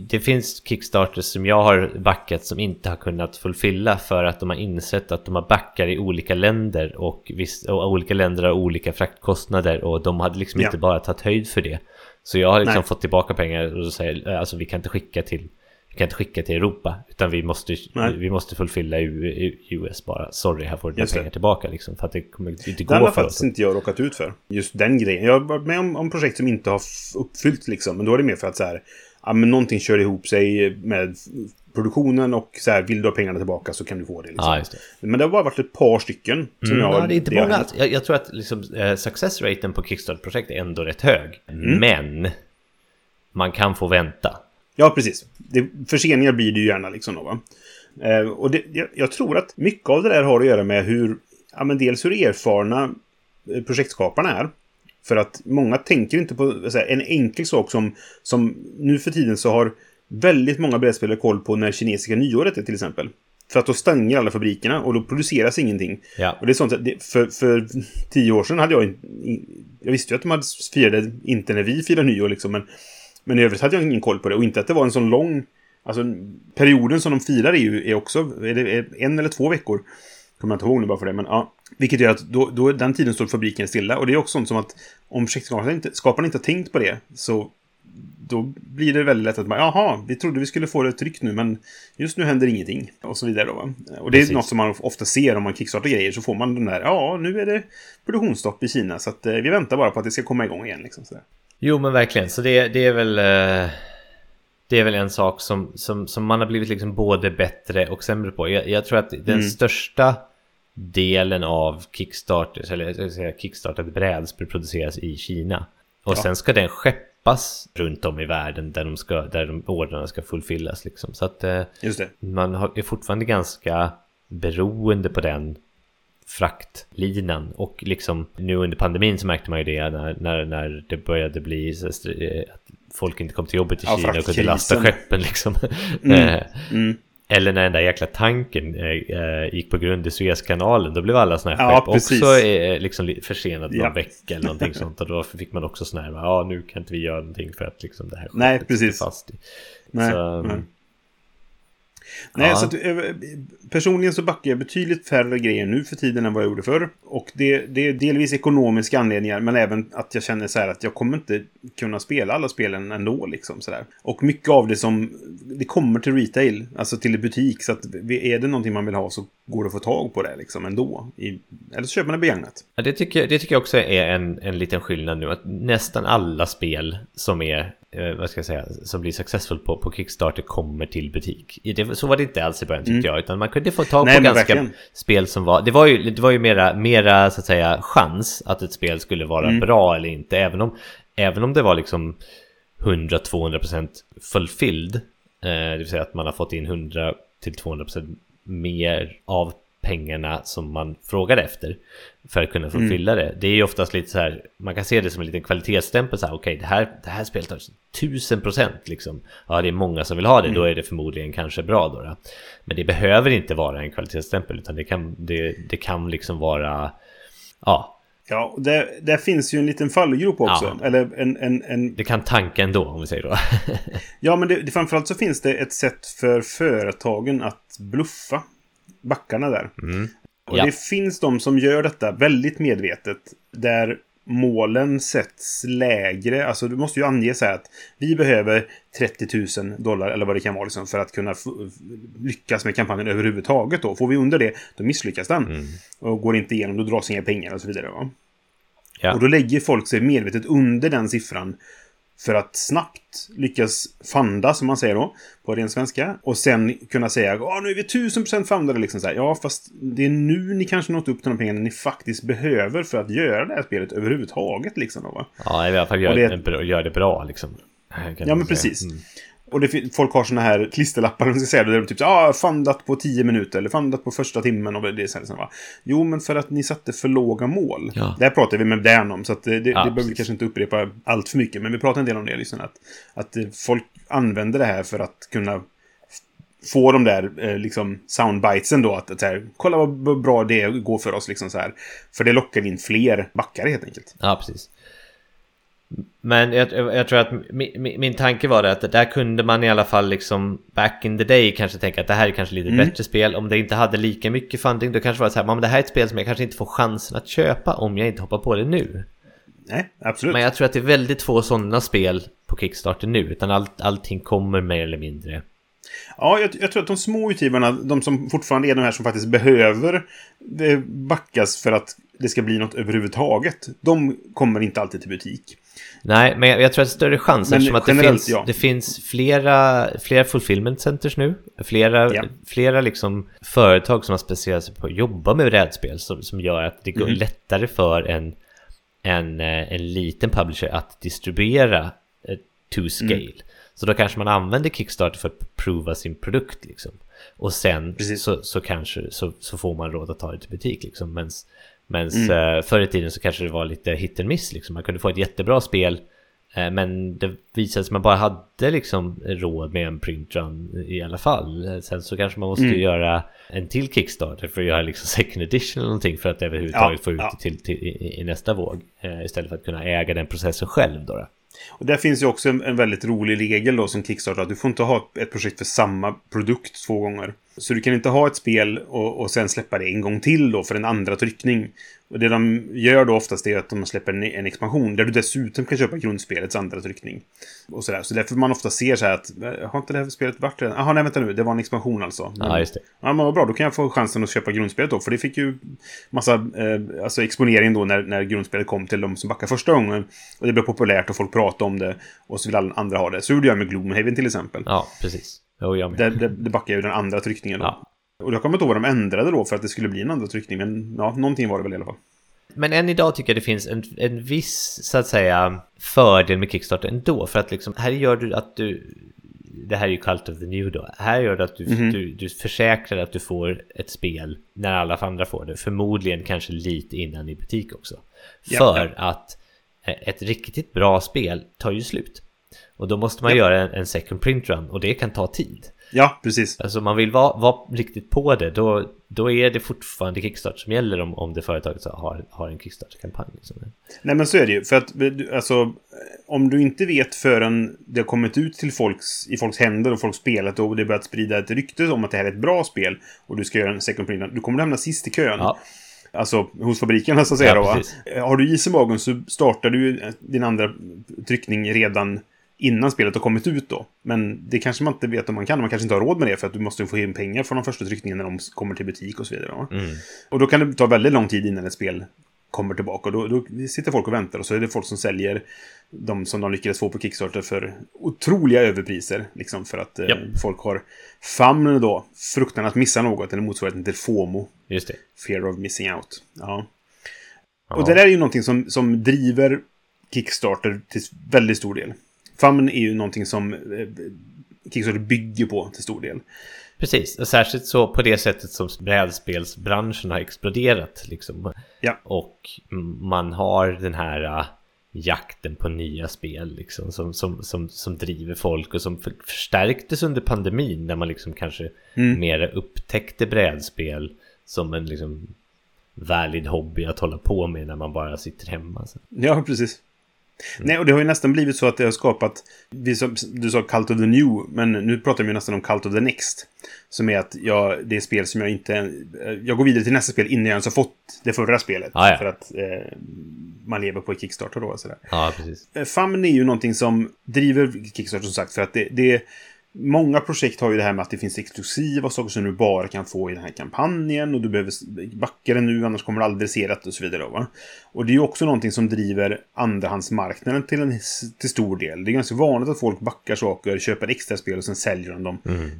Det finns Kickstarters som jag har backat som inte har kunnat fullfylla för att de har insett att de har backar i olika länder och, viss, och olika länder har olika fraktkostnader och de hade liksom Ja. inte bara tagit höjd för det. Så jag har liksom Nej. fått tillbaka pengar och så säger "Eh, alltså vi kan inte skicka till vi kan inte skicka till Europa utan vi måste, Nej. vi måste fullfylla US bara. Sorry, här får du dina det. pengar tillbaka liksom. För att det kommer inte Den gå har för oss. faktiskt inte jag råkat ut för. Just den grejen. Jag har varit med om, om projekt som inte har uppfyllt liksom. Men då är det mer för att så här, ja men någonting kör ihop sig med produktionen och så här, vill du ha pengarna tillbaka så kan du få det. Liksom. Ja, just det. Men det har bara varit ett par stycken. Som Mm, jag, ja, det är inte har många. Jag, jag tror att liksom, eh, success-raten på Kickstarter-projekt är ändå rätt hög. Mm. Men man kan få vänta. Ja, precis. Det, förseningar blir det ju gärna liksom då, va? Eh, och det, jag, jag tror att mycket av det där har att göra med hur, ja men dels hur erfarna eh, projektskaparna är. För att många tänker inte på här, en enkel sak som, som nu för tiden så har väldigt många brädspelare koll på när kinesiska nyåret är till exempel. För att då stänger alla fabrikerna och då produceras ingenting. Ja. Och det är sånt för, för tio år sedan hade jag Jag visste ju att de hade firade inte när vi firar nyår liksom, men men i övrigt hade jag ingen koll på det. Och inte att det var en sån lång... Alltså perioden som de firar är ju är också är det är en eller två veckor. Kommer jag inte ihåg nu bara för det. Men ja. Vilket gör att då, då den tiden står fabriken stilla. Och det är också sånt som att om projektskaparna inte, skaparna inte har tänkt på det så då blir det väldigt lätt att man, jaha, vi trodde vi skulle få det tryckt nu, men just nu händer ingenting. Och så vidare då, va? Och det är Precis. något som man ofta ser om man kickstartar grejer, så får man den där, ja, nu är det produktionsstopp i Kina, så att eh, vi väntar bara på att det ska komma igång igen. Liksom, sådär. Jo, men verkligen. Så det, det är väl... eh, Det är väl en sak som, som, som man har blivit liksom både bättre och sämre på. Jag, jag tror att den Mm. största delen av Kickstarter, eller säga brädspel produceras i Kina. Och Ja. sen ska den skeppas runt om i världen där de, ska, där de ordrarna ska fullfyllas. Liksom. Så att eh, man är fortfarande ganska beroende på den fraktlinan och liksom nu under pandemin så märkte man ju det när, när, när det började bli så, eh, att folk inte kom till jobbet i Ja, Kina och kunde lasta skeppen liksom. Mm. Mm. Eller när den där jäkla tanken eh, eh, gick på grund i Suezkanalen, då blev alla sådana här Ja, skepp precis. också eh, liksom li- försenade någon Ja. vecka eller någonting sånt. Och då fick man också sådana här, ja nu kan inte vi göra någonting för att liksom det här Nej, precis. fast i. Nej, så, nej. Nej, Ja. så att, eh, personligen så backar jag betydligt färre grejer nu för tiden än vad jag gjorde förr. Och det, det är delvis ekonomiska anledningar, men även att jag känner så här att jag kommer inte kunna spela alla spelen ändå. Liksom, så där. Och mycket av det som det kommer till retail, alltså till butik. Så att är det någonting man vill ha så går det att få tag på det liksom ändå. I, eller så köper man det begagnat. Ja, det, tycker, det tycker jag också är en, en liten skillnad nu. Att nästan alla spel som är, eh, vad ska jag säga, som blir successful på, på Kickstarter kommer till butik. Det, så var det inte alls i början tyckte mm. jag. Utan man kunde få tag på Nej, ganska verkligen. spel som var... Det var ju, det var ju mera, mera, så att säga, chans att ett spel skulle vara mm. bra eller inte. Även om, även om det var liksom 100-200% fulfilled. Eh, det vill säga att man har fått in 100-200% mer av pengarna som man frågar efter för att kunna få mm. fylla det. Det är ju oftast lite så här, man kan se det som en liten kvalitetsstämpel så här, okej, okay, det, här, det här spelet har tusen procent liksom. Ja, det är många som vill ha det, mm. då är det förmodligen kanske bra då, då. Men det behöver inte vara en kvalitetsstämpel, utan det kan, det, det kan liksom vara, ja, Ja, det, där finns ju en liten fallgrop också. Ja. Eller en, en, en... Det kan tanka ändå, om vi säger då. ja, men det, framförallt så finns det ett sätt för företagen att bluffa backarna där. Mm. Och ja. det finns de som gör detta väldigt medvetet. Där målen sätts lägre. Alltså du måste ju ange så här att vi behöver 30 000 dollar eller vad det kan vara liksom, för att kunna lyckas med kampanjen överhuvudtaget. Då. Får vi under det, då misslyckas den. Mm. Och går inte igenom, då dras inga pengar och så vidare. Va? Ja. Och då lägger folk sig medvetet under den siffran för att snabbt lyckas fanda, som man säger då, på ren svenska. Och sen kunna säga att nu är vi tusen procent fundade. Liksom så här. Ja, fast det är nu ni kanske nått upp till de pengarna ni faktiskt behöver för att göra det här spelet överhuvudtaget. Liksom, då, va? Ja, i alla fall gör det, gör det bra. Liksom. Ja, men precis. Mm. Och det, folk har såna här klisterlappar, om ska säga, där de typ ah, fundat på 10 minuter eller fundat på första timmen. Och det här, va? Jo, men för att ni satte för låga mål. Ja. Det här pratar vi med Dan om, så att det, det, ja, det behöver vi kanske inte upprepa allt för mycket. Men vi pratar en del om det, liksom, att, att folk använder det här för att kunna få de där eh, liksom soundbitesen då. Att, att här, kolla vad bra det går för oss. Liksom, så här. För det lockar in fler backare helt enkelt. Ja, precis. Men jag, jag, tror att min, min tanke var det att där kunde man i alla fall liksom back in the day kanske tänka att det här är kanske lite mm. bättre spel. Om det inte hade lika mycket funding då kanske det var så här, men det här är ett spel som jag kanske inte får chansen att köpa om jag inte hoppar på det nu. Nej, absolut. Men jag tror att det är väldigt få sådana spel på Kickstarter nu, utan allt, allting kommer mer eller mindre. Ja, jag, jag tror att de små utgivarna, de som fortfarande är de här som faktiskt behöver det backas för att det ska bli något överhuvudtaget, de kommer inte alltid till butik. Nej, men jag, jag tror att det är större chans eftersom att det finns, ja. det finns flera, flera fulfillment centers nu. Flera, ja. flera liksom företag som har specialiserat sig på att jobba med rädspel som, som gör att det går mm. lättare för en, en, eh, en liten publisher att distribuera eh, to mm. scale. Mm. Så då kanske man använder Kickstarter för att prova sin produkt liksom. Och sen så, så kanske så, så får man råd att ta det till butik liksom. Men men mm. Eh, förr i tiden så kanske det var lite hit and miss liksom. Man kunde få ett jättebra spel eh, men det visade sig att man bara hade liksom råd med en printrun i alla fall. Sen så kanske man måste mm. göra en till Kickstarter för att göra liksom second edition eller någonting för att överhuvudtaget ja, få ut ja. det till, till, i, i, nästa våg. Eh, istället för att kunna äga den processen själv då. då. Och där finns ju också en, en, väldigt rolig regel då som Kickstarter. Att du får inte ha ett projekt för samma produkt två gånger. Så du kan inte ha ett spel och, och sen släppa det en gång till då för en andra tryckning. Och det de gör då oftast är att de släpper en, en expansion där du dessutom kan köpa grundspelets andra tryckning. Och sådär. Så därför man ofta ser så här att har inte det här spelet varit redan? Jaha, nej vänta nu, det var en expansion alltså. Ja, just det. Ja, men vad bra, då kan jag få chansen att köpa grundspelet då. För det fick ju massa eh, alltså exponering då när, när grundspelet kom till de som backade första gången. Och det blev populärt och folk pratade om det. Och så vill alla andra ha det. Så gjorde jag med Gloomhaven till exempel. Ja, precis. Jo, jag. Det, det, det backade ju den andra tryckningen då. Ja. Och jag kommer inte ihåg vad de ändrade då för att det skulle bli en andra tryckning. Men ja, någonting var det väl i alla fall. Men än idag tycker jag det finns en, en viss, så att säga, fördel med Kickstarter ändå. För att liksom, här gör du att du... Det här är ju Cult of the New då. Här gör det att du, mm -hmm. du, du försäkrar att du får ett spel när alla andra får det. Förmodligen kanske lite innan i butik också. För att ett riktigt bra spel tar ju slut. Och då måste man yep. göra en, en second print run och det kan ta tid. Ja, precis. Alltså man vill vara, vara riktigt på det, då, då är det fortfarande Kickstarter som gäller om, om det företaget har, har en Kickstarter-kampanj. Liksom. Nej, men så är det ju. För att alltså, om du inte vet förrän det har kommit ut till folks, i folks händer och folk spelat och det börjat sprida ett rykte om att det här är ett bra spel och du ska göra en second print, du kommer hamna sist i kön. Ja. Alltså hos fabrikerna så att säga ja, då. Har du is i magen så startar du din andra tryckning redan innan spelet har kommit ut då. Men det kanske man inte vet om man kan. Man kanske inte har råd med det för att du måste få in pengar från de första tryckningarna när de kommer till butik och så vidare. Mm. Och då kan det ta väldigt lång tid innan ett spel kommer tillbaka. Och då, då sitter folk och väntar och så är det folk som säljer de som de lyckades få på Kickstarter för otroliga överpriser. Liksom för att Japp. eh, folk har famn då, fruktan att missa något, eller motsvarigheten till FOMO. Just det. Fear of missing out. Ja. Ja. Och det där är ju någonting som, som driver Kickstarter till väldigt stor del. Famn är ju någonting som eh, Kickstarter bygger på till stor del. Precis, och särskilt så på det sättet som brädspelsbranschen har exploderat. Liksom. Ja. Och man har den här äh, jakten på nya spel liksom, som, som, som, som driver folk och som för, förstärktes under pandemin när man liksom kanske Mm. mer upptäckte brädspel som en liksom valid hobby att hålla på med när man bara sitter hemma. Så. Ja, precis. Nej, och det har ju nästan blivit så att det har skapat... Du sa Cult of the New, men nu pratar vi nästan om Cult of the Next. Som är att jag, det är spel som jag inte... eh, Jag går vidare till nästa spel innan jag ens har fått det förra spelet. Ah, ja. För att eh, man lever på Kickstarter då. Sådär. Ja, precis. Eh, Famn är ju någonting som driver Kickstarter som sagt. För att det, det Många projekt har ju det här med att det finns exklusiva saker som du bara kan få i den här kampanjen och du behöver backa den nu annars kommer du aldrig se det och så vidare. Va? Och det är ju också någonting som driver andrahandsmarknaden till en till stor del. Det är ganska vanligt att folk backar saker, köper extra spel och sen säljer de dem mm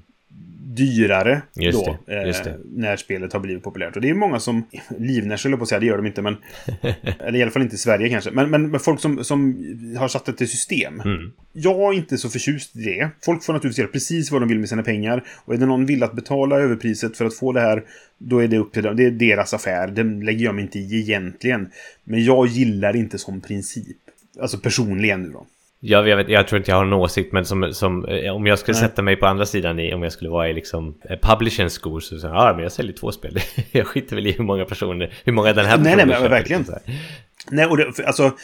dyrare Just då, det, just det. Eh, när spelet har blivit populärt. Och det är många som, livnärs höll jag på att säga, det gör de inte, men eller i alla fall inte i Sverige kanske, men, men, men folk som, som har satt det till system. Mm. Jag är inte så förtjust i det. Folk får naturligtvis göra precis vad de vill med sina pengar. Och är det någon vill att betala överpriset för att få det här, då är det upp till dem. Det är deras affär. Den lägger jag mig inte i egentligen. Men jag gillar inte som princip. Alltså personligen nu då. Jag, jag, vet, jag tror inte jag har en åsikt, men som, som, eh, om jag skulle Nej. sätta mig på andra sidan i, om jag skulle vara i liksom eh, publishing skor så säger jag, ja men jag säljer två spel. jag skiter väl i hur många personer, hur många den här Nej, nej, men verkligen. liksom. Nej, och det, för, alltså,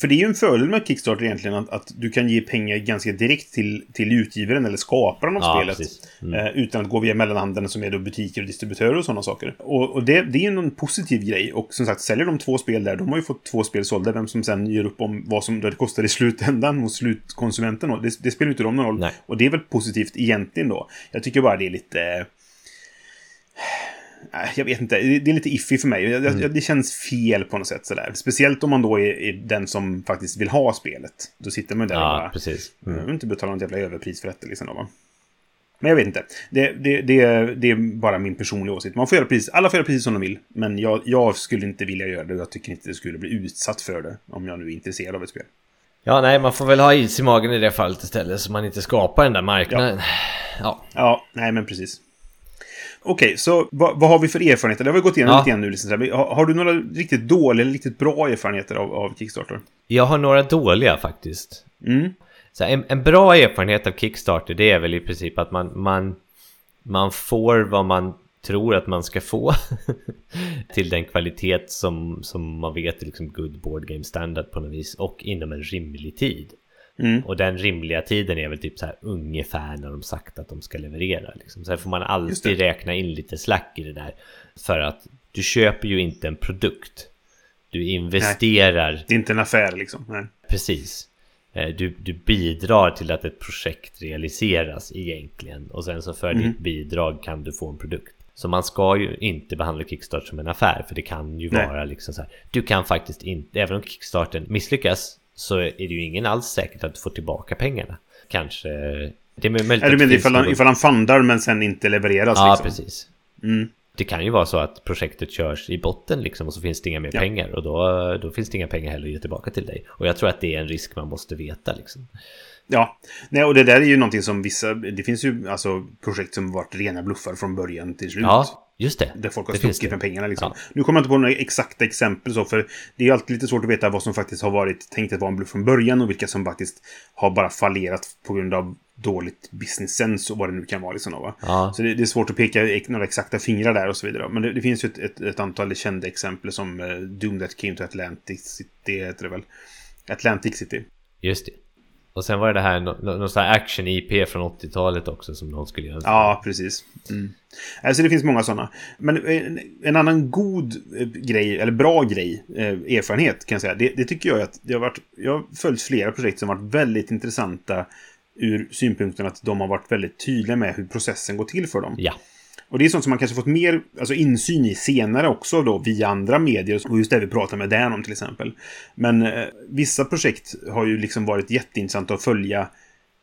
för det är ju en fördel med Kickstarter egentligen att, att du kan ge pengar ganska direkt till, till utgivaren eller skaparen av Ja, spelet. Mm. Eh, utan att gå via mellanhanden som är då butiker och distributörer och sådana saker. Och, och det, det är ju en positiv grej. Och som sagt, säljer de två spel där, de har ju fått två spel sålda. Vem som sen gör upp om vad som det kostar i slutändan hos slutkonsumenten. Och det, det spelar inte de någon roll. Nej. Och det är väl positivt egentligen då. Jag tycker bara det är lite... eh, Jag vet inte, det är lite iffy för mig. Jag- Mm. jag- Det känns fel på något sätt sådär. Speciellt om man då är, är den som faktiskt vill ha spelet. Då sitter man där och Ja, bara... precis. Jag Mm. vill inte betala något jävla överpris för detta liksom då, va? Men jag vet inte. Det, det, det, det är bara min personliga åsikt. Man får göra precis, alla får göra precis som de vill. Men jag, jag skulle inte vilja göra det. Jag tycker inte det skulle bli utsatt för det. Om jag nu är intresserad av ett spel. Ja, nej, man får väl ha is i magen i det fallet istället så man inte skapar den där marknaden. Ja, Ja, nej men precis. Okej, så vad, vad har vi för erfarenheter? Det har vi gått igenom Ja. lite grann nu. Liksom. Har, har du några riktigt dåliga eller riktigt bra erfarenheter av, av Kickstarter? jag har några dåliga faktiskt. Mm. Så en, en bra erfarenhet av Kickstarter det är väl i princip att man, man, man får vad man tror att man ska få till den kvalitet som, som man vet är liksom good board game standard på något vis och inom en rimlig tid. Mm. Och den rimliga tiden är väl typ så här ungefär när de sagt att de ska leverera. Liksom. Sen får man alltid räkna in lite slack i det där. För att du köper ju inte en produkt. Du investerar Det är inte en affär liksom. Nej. Precis. Eh, Du, du bidrar till att ett projekt realiseras egentligen. Och sen så för Mm. ditt bidrag kan du få en produkt. Så man ska ju inte behandla Kickstarter som en affär. För det kan ju Nej. vara liksom så här. Du kan faktiskt inte, även om Kickstarter misslyckas. Så är det ju ingen alls säkert att du får tillbaka pengarna. Kanske. Det är möjligt Är du menar ifall han, ifall han fundar men sen inte levereras Ja, liksom? precis. Mm. Det kan ju vara så att projektet körs i botten liksom och så finns det inga mer Ja. pengar och då, då finns det inga pengar heller att ge tillbaka till dig. Och jag tror att det är en risk man måste veta liksom. Ja, nej, och det där är ju någonting som vissa... Det finns ju alltså projekt som varit rena bluffar från början till slut. Ja, just det. Där folk har stuckit med pengarna liksom. Ja. Nu kommer jag inte på några exakta exempel så, för det är alltid lite svårt att veta vad som faktiskt har varit tänkt att vara en bluff från början och vilka som faktiskt har bara fallerat på grund av dåligt business sense och vad det nu kan vara. Liksom, va? Ja. Så det, det är svårt att peka ek- några exakta fingrar där och så vidare. Men det, det finns ju ett, ett, ett antal kända exempel som uh, Doom That Came to Atlantic City, heter det väl? Atlantic City. Just det. Och sen var det det här, nå- nå- någon sån här action-IP från 80-talet också som någon skulle göra. Ja, precis. Mm. Alltså det finns många sådana. Men en, en annan god eh, grej, eller bra grej, eh, erfarenhet kan jag säga. Det, det tycker jag är att det har varit, jag har följt flera projekt som har varit väldigt intressanta ur synpunkten att de har varit väldigt tydliga med hur processen går till för dem. Ja. Och det är sånt som man kanske fått mer alltså insyn i senare också då via andra medier. Och just det vi pratar med Dan om till exempel. Men eh, vissa projekt har ju liksom varit jätteintressanta att följa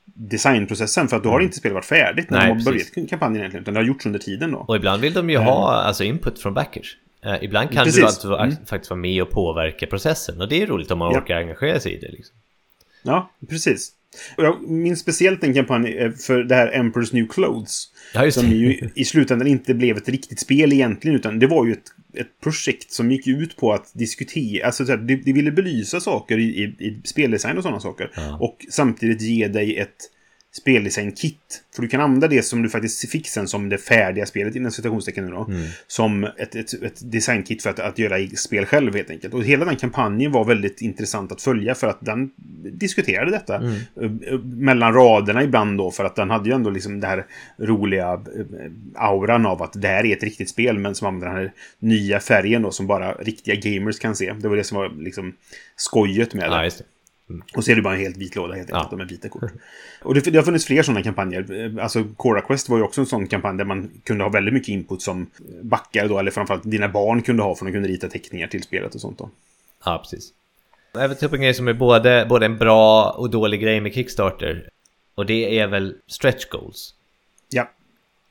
designprocessen. För att då har inte spelet varit färdigt när Nej, de har precis. börjat kampanjen egentligen. Utan det har gjorts under tiden då. Och ibland vill de ju ha alltså, input från backers. Eh, ibland kan Precis. du alltså Mm. faktiskt vara med och påverka processen. Och det är roligt om man Ja. orkar engagera sig i det. Liksom. Ja, precis. Jag minns speciellt en kampanj eh, för det här Emperor's New Clothes. Ja, Som ju i slutändan inte blev ett riktigt spel egentligen, utan det var ju ett, ett projekt som gick ut på att diskutera, alltså det, det ville belysa saker i, i, i speldesign och sådana saker. Ja. Och samtidigt ge dig ett speldesign-kit. För du kan använda det som du faktiskt fick sen som det färdiga spelet, inom citationstecken nu då. Mm. Som ett, ett, ett designkit för att, att göra spel själv helt enkelt. Och hela den kampanjen var väldigt intressant att följa för att den diskuterade detta. Mm. eh, eh, Mellan raderna ibland då, för att den hade ju ändå liksom det här roliga eh, auran av att det här är ett riktigt spel, men som använder den här nya färgen då, som bara riktiga gamers kan se. Det var det som var liksom skojet med det. Ja. Och så är det bara en helt vit låda helt enkelt, Ja. med vita kort. Och det, det har funnits fler sådana kampanjer. Eh, Alltså, Cora Quest var ju också en sån kampanj där man kunde ha väldigt mycket input som backare då, eller framförallt dina barn kunde ha, för de kunde rita teckningar till spelet och sånt då. Ja, precis. Jag vill ta upp en grej som är både, både en bra och dålig grej med Kickstarter. Och det är väl stretch goals.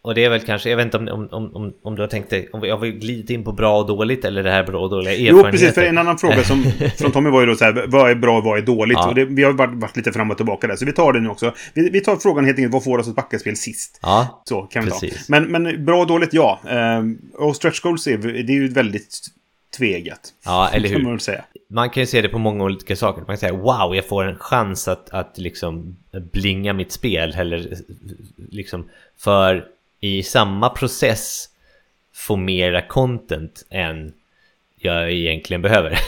Och det är väl kanske, jag vet inte om, om, om, om, du har tänkt dig, om vi har glidit in på bra och dåligt eller det här bra och dåliga Jo, erfarenheter? precis. För en annan fråga som, från Tommy var ju då så här, vad är bra och vad är dåligt? Ja. Och det, vi har varit, varit lite fram och tillbaka där, så vi tar det nu också. Vi, vi tar frågan helt enkelt, vad får oss att backa spel sist? Ja, Så kan vi Precis. ta. Men, men bra och dåligt, ja. Ehm, och stretch goals är, det är ju väldigt tvegat. ja, eller Kan man hur? säga. Man kan ju se det på många olika saker. Man kan säga wow, jag får en chans att, att liksom blinga mitt spel. Eller liksom för i samma process få mera content än jag egentligen behöver.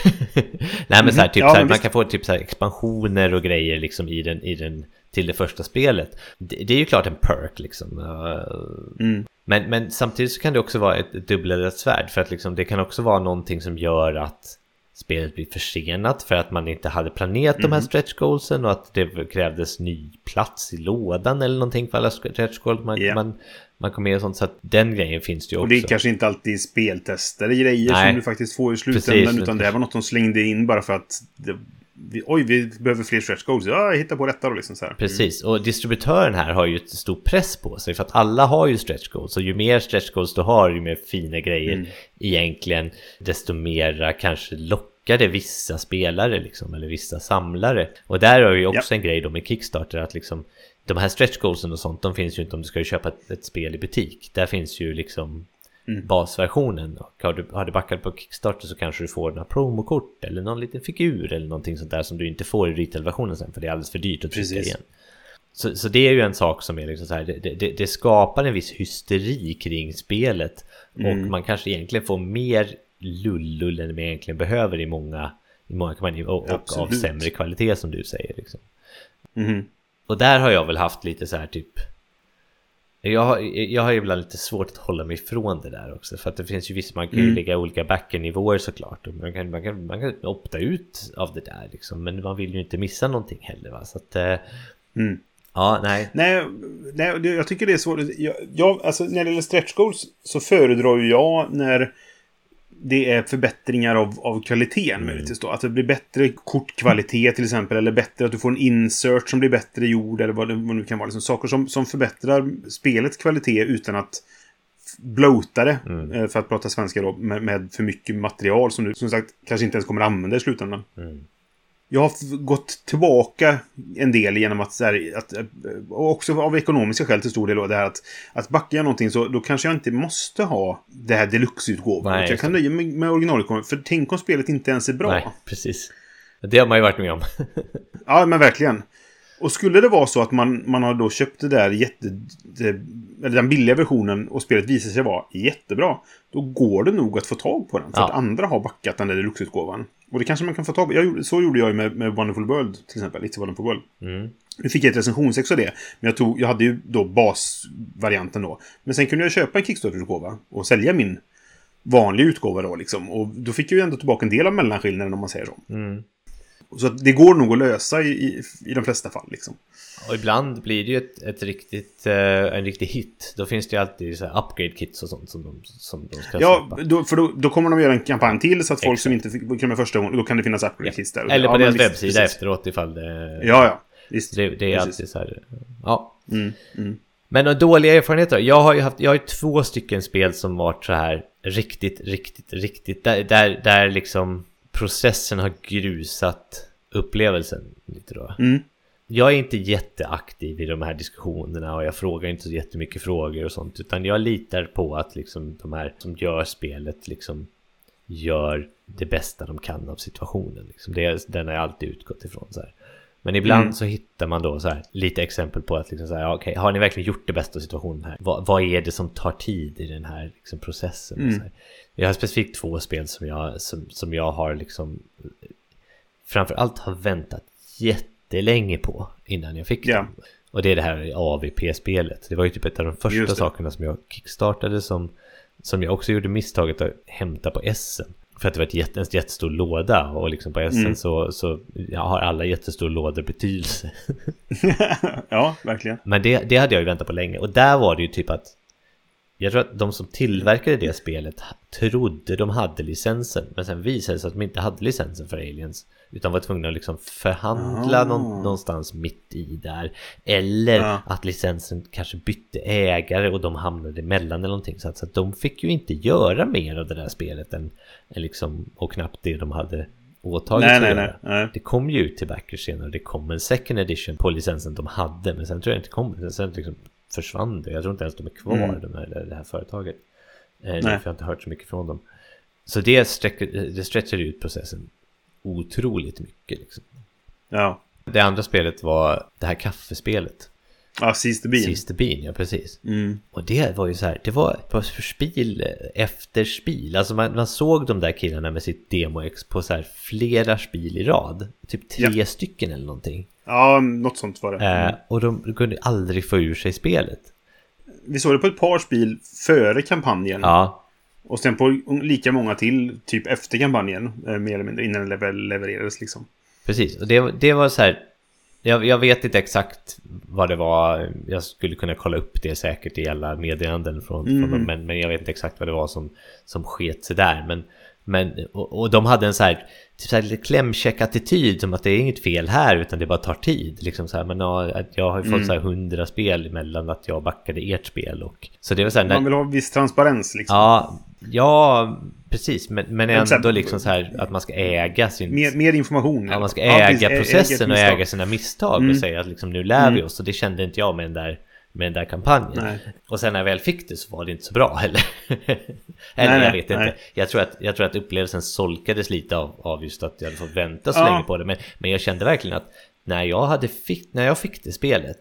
Nej men så här, typ Ja, så här, man kan få typ så här expansioner och grejer liksom i den, i den till det första spelet. Det, det är ju klart en perk liksom. Uh, Mm. men, men samtidigt så kan det också vara ett, ett svärd för att liksom, det kan också vara någonting som gör att spelet blir försenat för att man inte hade planerat de här Mhm. stretch goalsen och att det krävdes ny plats i lådan eller någonting för alla stretch goals man, Ja. man, man kom med och sånt så att den grejen finns det ju Och också. det är kanske inte alltid speltestade grejer Nej. som du faktiskt får i slutändan. Precis. Utan det här var något de slängde in bara för att... Det, vi, oj, vi behöver fler stretch goals. Ja, jag hittar på detta då liksom så här. Precis, och distributören här har ju ett stor press på sig för att alla har ju stretch goals och ju mer stretch goals du har ju mer fina grejer Mm. egentligen desto mera kanske lockar det vissa spelare liksom eller vissa samlare. Och där har ju också en grej då med Kickstarter att liksom de här stretch goalsen och sånt de finns ju inte om du ska köpa ett, ett spel i butik. Där finns ju liksom Mm. basversionen och har du, har du backat på Kickstarter så kanske du får några promokort eller någon liten figur eller någonting sånt där som du inte får i retailversionen sen för det är alldeles för dyrt att trycka Precis. igen. Så, så det är ju en sak som är liksom så här, det, det, det skapar en viss hysteri kring spelet. Mm. Och man kanske egentligen får mer lullull än man egentligen behöver i många, i många kampanjer. Och, och av sämre kvalitet som du säger. Liksom. Mhm. Och där har jag väl haft lite så här typ jag har, jag har ibland lite svårt att hålla mig ifrån det där också För att det finns ju visst, man kan ju Mm. lägga olika backernivåer såklart och man kan, man, kan, man kan opta ut av det där liksom Men man vill ju inte missa någonting heller va Så att eh, Mm. Ja, nej Nej, nej, jag tycker det är svårt. Jag, jag, alltså, när det gäller stretch goals så föredrar jag när det är förbättringar av, av kvaliteten Mm. möjligtvis då. Att det blir bättre kortkvalitet till exempel. Eller bättre att du får en insert som blir bättre gjord. Eller vad det, vad det nu kan vara. Liksom, saker som, som förbättrar spelets kvalitet utan att bloata det. Mm. eh, För att prata svenska då. Med, med för mycket material som du som sagt kanske inte ens kommer använda i slutändan. Mm. Jag har gått tillbaka en del genom att, så här, att eh, också av ekonomiska skäl till stor del det här att, att backa jag någonting så då kanske jag inte måste ha det här deluxe-utgåvan. Jag kan nöja mig med originalutgåvan. För tänk om spelet inte ens är bra. Nej, precis Det har man ju varit med om Ja, men verkligen. Och skulle det vara så att man, man har då köpt det där jätte... Eller den billiga versionen och spelet visar sig vara jättebra. Då går det nog att få tag på den. För Ja. att andra har backat den där deluxe-utgåvan. Och det kanske man kan få tag på. Jag, så gjorde jag ju med, med Wonderful World till exempel. It's a Wonderful World. mm. Nu fick jag ett recensionsex av det. Men jag, tog, jag hade ju då basvarianten då. Men sen kunde jag köpa en Kickstarter-utgåva och sälja min vanliga utgåva då liksom. Och då fick jag ju ändå tillbaka en del av mellanskillnaden om man säger så. Mm. Så det går nog att lösa i, i, i de flesta fall liksom. Och ibland blir det ju ett, ett riktigt, eh, en riktig hit. Då finns det ju alltid så upgrade kits och sånt som de, som de ska Ja, då, för då, då kommer de göra en kampanj till så att folk Exakt. som inte fick med första gången, då kan det finnas upgrade kits där. Eller på ja, deras webbsida precis. efteråt ifall det... Ja, ja. Visst. Det, det är Precis. alltid så här... Ja. Mm, mm. Men dåliga erfarenheter Jag har ju haft, jag har ju två stycken spel som varit så här riktigt, riktigt, riktigt där, där, där liksom processen har grusat upplevelsen lite då. Mm. Jag är inte jätteaktiv i de här diskussionerna och jag frågar inte så jättemycket frågor och sånt utan jag litar på att liksom de här som gör spelet liksom gör det bästa de kan av situationen. Liksom. Det är, den har jag alltid utgått ifrån. Så här. Men ibland Mm. så hittar man då så här, lite exempel på att liksom så här, okej, har ni verkligen gjort det bästa av situationen här? Vad, vad är det som tar tid i den här liksom, processen? Mm. Här. Jag har specifikt två spel som jag, som, som jag har liksom framförallt har väntat jättelänge på innan jag fick Ja. dem. Och det är det här AVP-spelet. Det var ju typ ett av de första sakerna som jag kickstartade som, som jag också gjorde misstaget att hämta på Essen. För att det var ett jätte, en jättestor låda och liksom på Essen Mm. så, så har alla jättestora lådor betydelse. ja, verkligen. Men det, det hade jag ju väntat på länge. Och där var det ju typ att jag tror att de som tillverkade det spelet trodde de hade licensen. Men sen visade det sig att de inte hade licensen för Aliens. Utan var tvungna att liksom förhandla någon, någonstans mitt i där. Eller Ja. att licensen kanske bytte ägare och de hamnade emellan eller någonting. Så att, så att de fick ju inte göra mer av det där spelet än, än liksom, och knappt det de hade åtagit Nej, sig nej, nej, nej. Det kom ju ut till backers senare. Det kom en second edition på licensen de hade. Men sen tror jag inte kom. Sen- Sen liksom försvann det. Jag tror inte ens de är kvar, Mm. de här, det här företaget. Eh, Nej. därför har jag inte hört så mycket från dem. Så det, sträcker, det stretchar ut processen otroligt mycket. Liksom. Ja. Det andra spelet var det här kaffespelet. Ja, the Bean. Sista bin, ja precis. Mm. Och det var ju så här, det var för spil efter spil. Alltså man, man såg de där killarna med sitt demo-ex på så här flera spil i rad. Typ tre stycken eller någonting. Ja, något sånt var det. Mm. Eh, och de kunde aldrig få ur sig spelet. Vi såg det på ett par spel före kampanjen. Ja, Och sen på lika många till, typ efter kampanjen. eh, Mer eller mindre, innan den lever- levererades liksom. precis. Och det, det var så här, jag, jag vet inte exakt vad det var. Jag skulle kunna kolla upp det säkert i alla meddelanden från, från dem. Men, men jag vet inte exakt vad det var som, som sket sig där. Men, men, och, och de hade en så här, typ så här lite klämkäck attityd som att det är inget fel här utan det bara tar tid. Liksom så här, men ja, jag har ju fått så här hundra spel emellan att jag backade ert spel. Och, så det var så här, när, Man vill ha viss transparens liksom. Ja, ja precis. Men, men ändå liksom så här att man ska äga sin... Mer, mer information. Ja, man ska Ja, äga precis. Ä- processen och äga sina misstag Mm. och säga att liksom nu lär vi oss. Och det kände inte jag med den där, med den där kampanjen. Nej. Och sen när jag väl fick det så var det inte så bra heller. Eller Nej, jag nej, vet inte. nej. Jag tror, att, jag tror att upplevelsen solkades lite av, av just att jag hade fått vänta så Ja. länge på det. Men, men jag kände verkligen att när jag, hade fick, när jag fick det spelet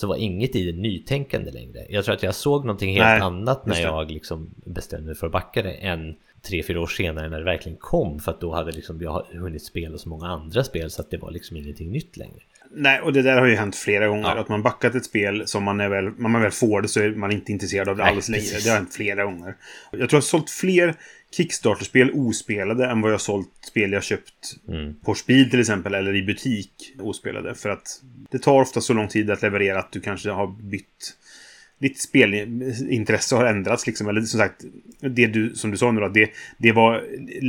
så var inget i det nytänkande längre. Jag tror att jag såg någonting helt Nej, annat när jag liksom bestämde mig för att backa det än tre, fyra år senare när det verkligen kom. För att då hade liksom jag hunnit spela så många andra spel så att det var liksom ingenting nytt längre. Nej, och det där har ju hänt flera gånger. Ja. Att man backat ett spel som man är väl, när man väl får det så är man inte intresserad av det Nej, alls längre. Det har hänt flera gånger. Jag tror jag har sålt fler Kickstarter-spel ospelade än vad jag sålt spel jag köpt Mm. på Speed till exempel, eller i butik ospelade. För att det tar ofta så lång tid att leverera att du kanske har bytt ditt spelintresse har ändrats liksom. Eller som sagt, det du, som du sa nu då, det, det var,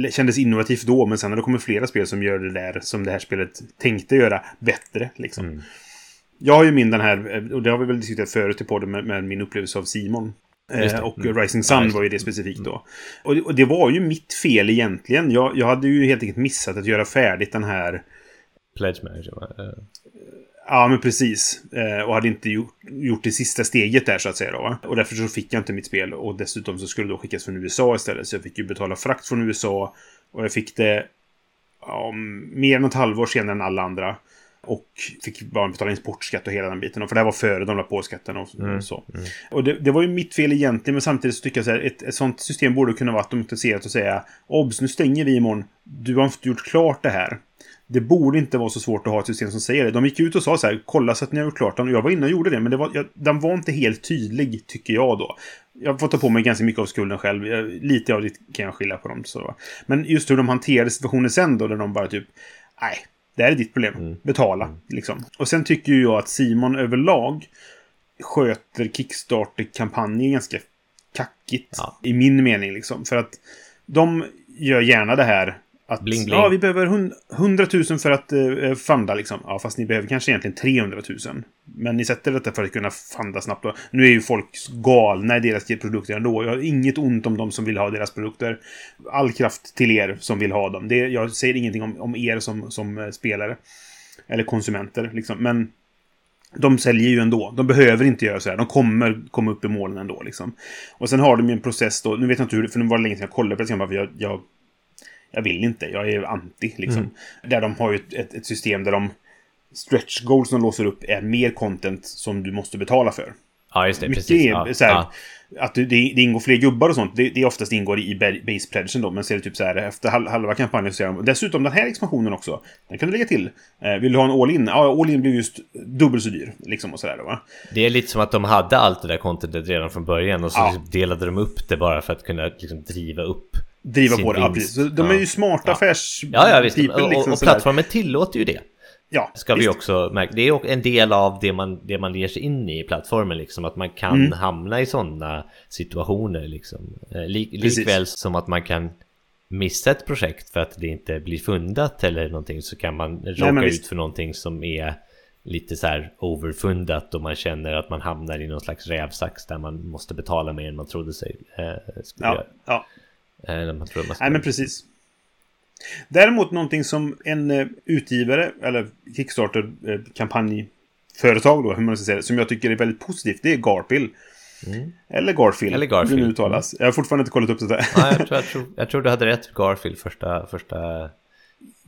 kändes innovativt då, men sen har det kommit flera spel som gör det där som det här spelet tänkte göra bättre. Liksom. Mm. Jag har ju min den här, och det har vi väl diskuterat förut i podden med, med min upplevelse av Simon. Eh, och Mm. Rising Sun Ja, var ju det specifikt då. Och, det- och det var ju mitt fel egentligen. Jag, jag hade ju helt enkelt missat att göra färdigt den här Pledge manager? Eh, Ja, men precis. Eh, och hade inte gjort, gjort det sista steget där så att säga. Då? Och därför så fick jag inte mitt spel. Och dessutom så skulle det då skickas från USA istället. Så jag fick ju betala frakt från USA. Och jag fick det ja, mer än ett halvår senare än alla andra. Och fick bara betala importskatt och hela den biten. För det här var före de la på skatten och, och så. Och det, det var ju mitt fel egentligen. Men samtidigt så tycker jag så här. Ett, ett sånt system borde kunna vara automatiserat och säga Obs, nu stänger vi imorgon. Du har inte gjort klart det här. Det borde inte vara så svårt att ha ett system som säger det. De gick ut och sa så här, kolla så att ni har gjort klart den. Och jag var inne och gjorde det, men det var, jag, den var inte helt tydlig, tycker jag då. Jag får ta på mig ganska mycket av skulden själv. Jag, lite av det kan jag skylla på dem. Så. Men just hur de hanterade situationen sen då, där de bara typ, nej, det här är ditt problem. Mm. Betala, liksom. Och sen tycker jag att Simon överlag sköter Kickstarter-kampanjen ganska kackigt. Ja. I min mening, liksom. För att de gör gärna det här att Bling, bling. ja, vi behöver hund- 100 000 för att uh, funda liksom. Ja, fast ni behöver kanske egentligen 300 000. Men ni sätter detta för att kunna funda snabbt. Och nu är ju folk galna i deras produkter ändå. Jag har inget ont om de som vill ha deras produkter. All kraft till er som vill ha dem. Det, jag säger ingenting om, om er som, som eh, spelare. Eller konsumenter, liksom. Men de säljer ju ändå. De behöver inte göra så här. De kommer komma upp i målen ändå. Liksom. Och sen har de ju en process då. Nu vet jag inte hur, för nu var det länge sedan jag kollade på det. jag Jag, jag, vill inte. Jag är anti. Liksom. Där de har ju ett, ett, system där de stretch goals som låser upp är mer content som du måste betala för. Ja, just det. Mycket precis. är Ja, så här, ja. att det, det ingår fler gubbar och sånt. Det, det oftast ingår i ba- base pledgen då. Men så är det typ så här efter hal- halva kampanjen så säger de dessutom den här expansionen också. Den kan du lägga till. Eh, vill du ha en all-in? Ja, all-in blir just dubbelt så dyr. Liksom och sådär va. Det är lite som att de hade allt det där contentet redan från början och så Ja. delade de upp det bara för att kunna liksom driva upp Driva sin på det. Ja, precis. De Ja. är ju smarta Ja. affärs... Ja, ja visst. people, och, och, liksom och sådär. plattformen tillåter ju det. Ja, Ska vi visst. också märka. Det är också en del av det man, det man ger sig in i i plattformen liksom. Att man kan Mm. hamna i sådana situationer liksom. Eh, Lik, likväl som att man kan missa ett projekt för att det inte blir fundat eller någonting så kan man råka men ut för någonting som är lite så här overfundat och man känner att man hamnar i någon slags rävsax där man måste betala mer än man trodde sig eh, skulle Ja, göra. ja. Eh, Nej, men precis. Däremot någonting som en eh, utgivare, eller Kickstarter-kampanjföretag då, hur man ska säga det, som jag tycker är väldigt positivt, det är Garpil. Eller Garfield. Eller Garfield. nu uttalas. Jag har fortfarande inte kollat upp det där. Ja, jag, tror, jag, tror, jag tror du hade rätt Garfield första, första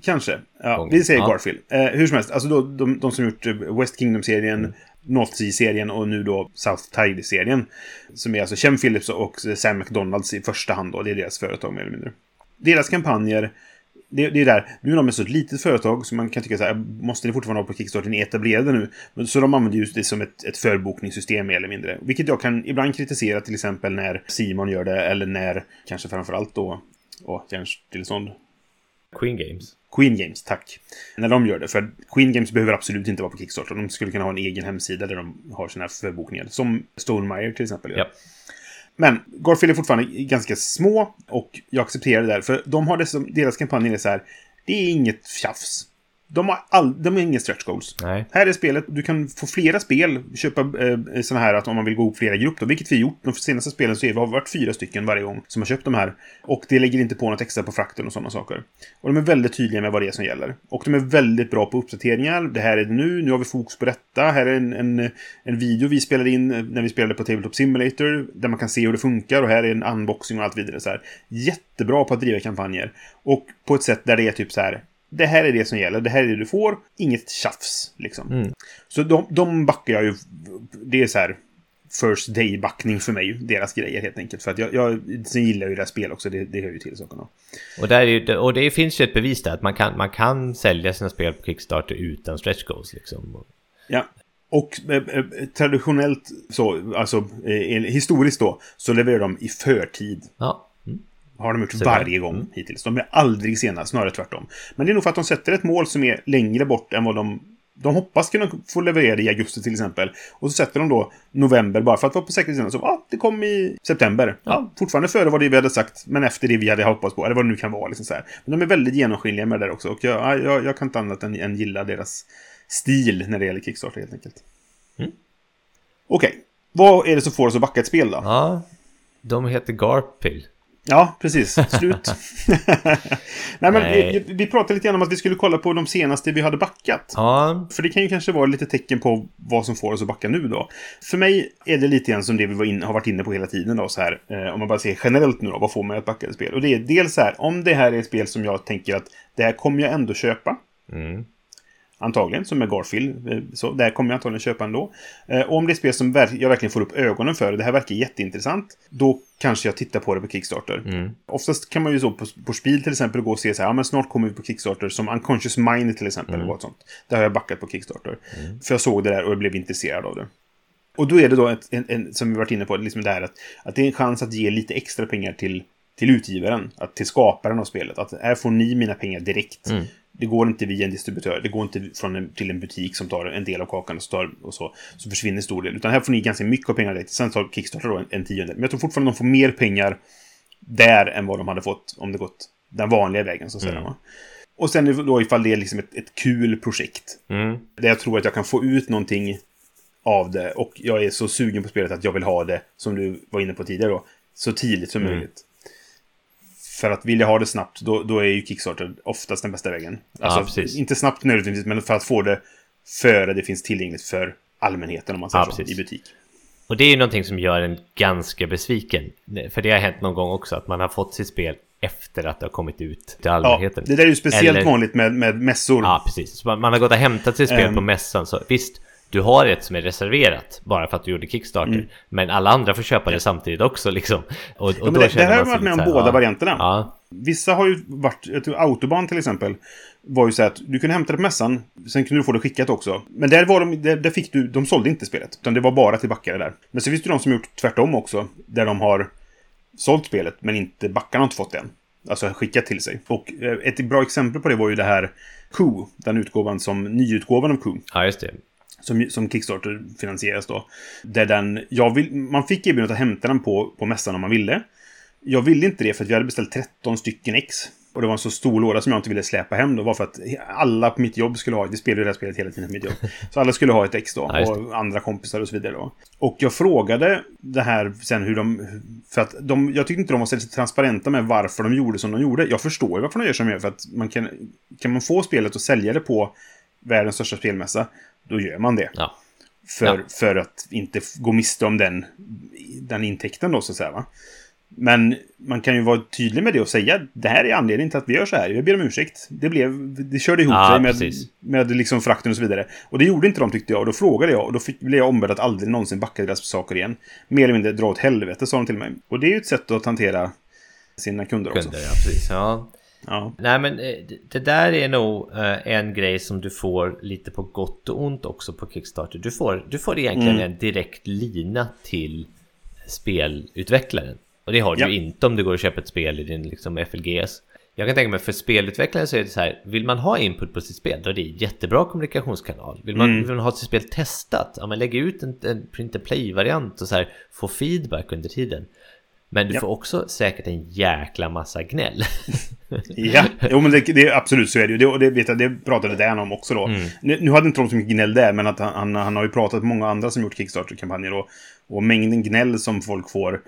Kanske. Ja, vi säger Ja. Garfield. Eh, hur som helst, alltså då, de, de som gjort eh, West Kingdom-serien, North Sea-serien och nu då South Tide-serien. Som är alltså Chem Phillips och Sam McDonalds i första hand då. Det är deras företag mer eller mindre. Deras kampanjer, det, det är där, nu är de ett så litet företag så man kan tycka så här, måste ni fortfarande ha på Kickstarter, ni är etablerade nu. Men, så de använder just det som ett, ett förbokningssystem mer eller mindre. Vilket jag kan ibland kritisera till exempel när Simon gör det, eller när, kanske framförallt då, åh, hjärnstillestånd. Queen Games. Queen Games, tack. När de gör det. För Queen Games behöver absolut inte vara på Kickstarter. De skulle kunna ha en egen hemsida där de har sina förbokningar. Som Stonemeyer till exempel gör. Ja. Men Garfield är fortfarande ganska små och jag accepterar det där. För de har dessutom, deras kampanj är så här. Det är inget tjafs. De har, all, de har inga stretch goals. Nej. Här är spelet. Du kan få flera spel. Köpa eh, sådana här att om man vill gå ihop flera grupper. Vilket vi gjort. De senaste spelen så är vi, har vi varit fyra stycken varje gång som har köpt de här. Och det lägger inte på något extra på frakten och sådana saker. Och de är väldigt tydliga med vad det är som gäller. Och de är väldigt bra på uppdateringar. Det här är det nu. Nu har vi fokus på detta. Här är en, en, en video vi spelade in när vi spelade på Tabletop Simulator. Där man kan se hur det funkar. Och här är en unboxing och allt vidare. Så här. Jättebra på att driva kampanjer. Och på ett sätt där det är typ så här. Det här är det som gäller. Det här är det du får. Inget tjafs. Liksom. Mm. Så de, de backar jag ju. Det är så här first day-backning för mig. Deras grejer helt enkelt. För att jag, jag sen gillar jag ju deras spel också. Det, det hör ju till sakerna. Och, där är, ju- och det finns ju ett bevis där att man kan, man kan sälja sina spel på Kickstarter utan stretch goals liksom. Ja. Och eh, eh, traditionellt så, alltså eh, historiskt då, så levererar de i förtid. Ja. Har de gjort där. varje gång Mm. hittills. De är aldrig sena, snarare tvärtom. Men det är nog för att de sätter ett mål som är längre bort än vad de... De hoppas kunna få leverera det i augusti till exempel. Och så sätter de då november bara för att vara på säkerhetssidan. Så ja, det kom i september. Ja, fortfarande före vad det vi hade sagt, men efter det vi hade hoppats på. Eller vad det nu kan vara. Liksom så här. Men de är väldigt genomskinliga med det där också. Och jag, ja, jag, jag kan inte annat än, än gilla deras stil när det gäller Kickstarter helt enkelt. Mm. Okej. Vad är det som får oss att backa ett spel då? ja. De heter Garpil. Ja, precis. Slut. Nej, men Nej. Vi, vi pratade lite grann om att vi skulle kolla på de senaste vi hade backat. Ja. För det kan ju kanske vara lite tecken på vad som får oss att backa nu då. För mig är det lite grann som det vi in, har varit inne på hela tiden då, så här. Eh, om man bara ser generellt nu då, vad får mig att backa ett spel? Och det är dels så här, om det här är ett spel som jag tänker att det här kommer jag ändå köpa. Mm. Antagligen, som med Garfield. Eh, Så där kommer jag antagligen köpa ändå. Eh, Och om det är spel som jag verkligen får upp ögonen för, det här verkar jätteintressant, då kanske jag tittar på det på Kickstarter. Oftast kan man ju så på, på Spiel till exempel gå och se så här, ja men snart kommer vi på Kickstarter, som Unconscious Mind till exempel, mm. sånt. Där har jag backat på Kickstarter. För jag såg det där och jag blev intresserad av det. Och då är det då, ett, en, en, som vi varit inne på, liksom det här att, att det är en chans att ge lite extra pengar till, till utgivaren, att, till skaparen av spelet. Att här får ni mina pengar direkt. Det går inte via en distributör, det går inte från en, till en butik som tar en del av kakan och så, tar, och så, så försvinner stor del. Utan här får ni ganska mycket av pengarna direkt. Sen tar Kickstarter då en, en tiondel. Men jag tror fortfarande de får mer pengar där än vad de hade fått om det gått den vanliga vägen, så att säga. va. Och sen då ifall det är liksom ett, ett kul projekt. Mm. Där jag tror att jag kan få ut någonting av det. Och jag är så sugen på spelet att jag vill ha det, som du var inne på tidigare då, så tidigt som Mm. möjligt. För att vilja ha det snabbt, då, då är ju Kickstarter oftast den bästa vägen. Alltså, precis. inte snabbt nödvändigtvis, men för att få det före det finns tillgängligt för allmänheten, om man säger Ja, så, precis. i butik. Och det är ju någonting som gör en ganska besviken. För det har hänt någon gång också att man har fått sitt spel efter att det har kommit ut till Ja, allmänheten. det där är ju speciellt Eller- vanligt med, med mässor. Ja, precis. Så man, man har gått och hämtat sitt spel Ehm. på mässan. Så visst, du har ett som är reserverat bara för att du gjorde Kickstarter. Men alla andra får köpa det samtidigt också liksom. Och, och Mm. Ja, det, det här har varit med om båda ja, varianterna. Ja, Vissa har ju varit, jag tror Autobahn till exempel, var ju så att du kunde hämta det på mässan, sen kunde du få det skickat också. Men där, var de, där, där fick du, de sålde inte spelet, utan det var bara till backare där. Men så finns det de som gjort tvärtom också, där de har sålt spelet, men inte backarna har inte fått det än. Alltså skickat till sig. Och eh, ett bra exempel på det var ju det här Coup, den utgåvan som, nyutgåvan av Coup ja, just det. Som, som Kickstarter finansieras då. Där den, jag vill, man fick erbjudandet att hämta den på, på mässan om man ville. Jag ville inte det för att vi hade beställt 13 stycken ex. Och det var en så stor låda som jag inte ville släpa hem då. var för att alla på mitt jobb skulle ha, vi spelar ju det här spelet hela tiden på mitt jobb. Så alla skulle ha ett ex då. Och andra kompisar och så vidare då. Och jag frågade det här sen hur de... För att de, jag tyckte inte de var så transparenta med varför de gjorde som de gjorde. Jag förstår ju varför de gör som de gör. För att man kan, kan man få spelet och sälja det på världens största spelmässa, då gör man det. Ja. För, Ja. för att inte gå miste om den, den intäkten då, så att säga. Va? Men man kan ju vara tydlig med det och säga det här är anledningen till att vi gör så här. Jag ber om ursäkt. Det, blev, det körde ihop Ja, sig med, precis. med liksom frakten och så vidare. Och det gjorde inte de tyckte jag. Och då frågade jag och då fick, blev jag ombedd att aldrig någonsin backa deras saker igen. Mer eller mindre dra åt helvete, sa de till mig. Och det är ju ett sätt att hantera sina kunder också. Kunder, ja, precis. Ja. Ja. Nej men eh, det- där är nog eh, en grej som du får lite på gott och ont också på Kickstarter. Du får, du får egentligen Mm. en direkt lina till spelutvecklaren. Och det har du Ja. inte om du går och köper ett spel i din liksom, FLGS. Jag kan tänka mig för spelutvecklaren så är det så här, vill man ha input på sitt spel då är det en jättebra kommunikationskanal. Vill man, Mm. vill man ha sitt spel testat, ja men lägg ut en, en print and play-variant och så här, få feedback under tiden. Men du Ja. får också säkert en jäkla massa gnäll. Ja, jo men det, det, absolut så är det ju. Det, och det, vet jag, det pratade Dan om också då. Nu, nu hade inte de så mycket gnäll där, men att han, han, han har ju pratat med många andra som gjort Kickstarter-kampanjer. Och, och mängden gnäll som folk får,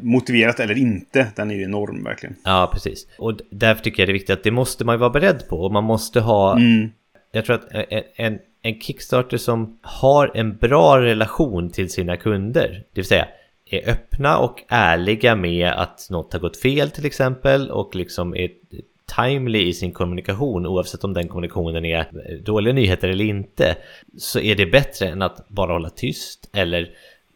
motiverat eller inte, den är ju enorm verkligen. Ja, precis. Och därför tycker jag det är viktigt att det måste man ju vara beredd på. Och man måste ha... Mm. Jag tror att en, en, en Kickstarter som har en bra relation till sina kunder, det vill säga är öppna och ärliga med att något har gått fel till exempel och liksom är timely i sin kommunikation oavsett om den kommunikationen är dåliga nyheter eller inte så är det bättre än att bara hålla tyst eller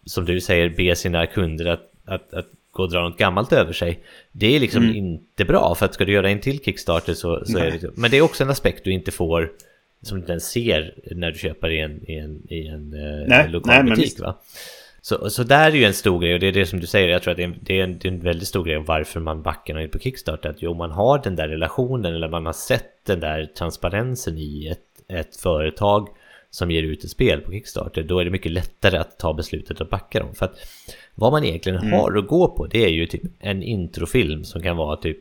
som du säger be sina kunder att, att, att gå och dra något gammalt över sig. Det är liksom inte bra för att ska du göra en till Kickstarter så, så är det liksom, Men det är också en aspekt du inte får som du inte ens ser när du köper i en, i en, i en eh, Nej, lokal nej, butik. Va? Så, så där är ju en stor grej och det är det som du säger, jag tror att det är en, det är en, det är en väldigt stor grej varför man backar in på Kickstarter. Att jo, man har den där relationen eller man har sett den där transparensen i ett, ett företag som ger ut ett spel på Kickstarter. Då är det mycket lättare att ta beslutet att backa dem. För att vad man egentligen Mm. har att gå på det är ju typ en introfilm som kan vara typ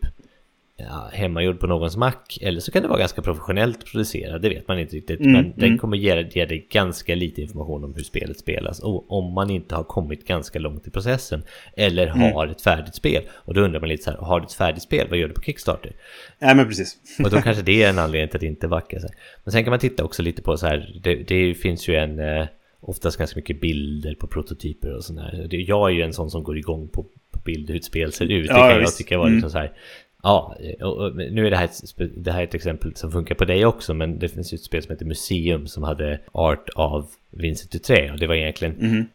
ja, hemmagjord på någons Mac eller så kan det vara ganska professionellt producerad, det vet man inte riktigt. Mm, men den mm. kommer ge, ge dig ganska lite information om hur spelet spelas och om man inte har kommit ganska långt i processen eller Mm. har ett färdigt spel. Och då undrar man lite så här, har du ett färdigt spel, vad gör du på Kickstarter? Nej men precis. Och då kanske det är en anledning till att inte backa sig. Men sen kan man titta också lite på så här, det, det finns ju en, eh, oftast ganska mycket bilder på prototyper och sådär. Jag är ju en sån som går igång på, på bild hur ett spel ser ut. Ja, det kan jag visst. tycka var Mm. liksom så här, Ja, och, nu är det här, ett, det här ett exempel som funkar på dig också, men det finns ju ett spel som heter Museum som hade art av Vincent Dutré och det var egentligen Mhm.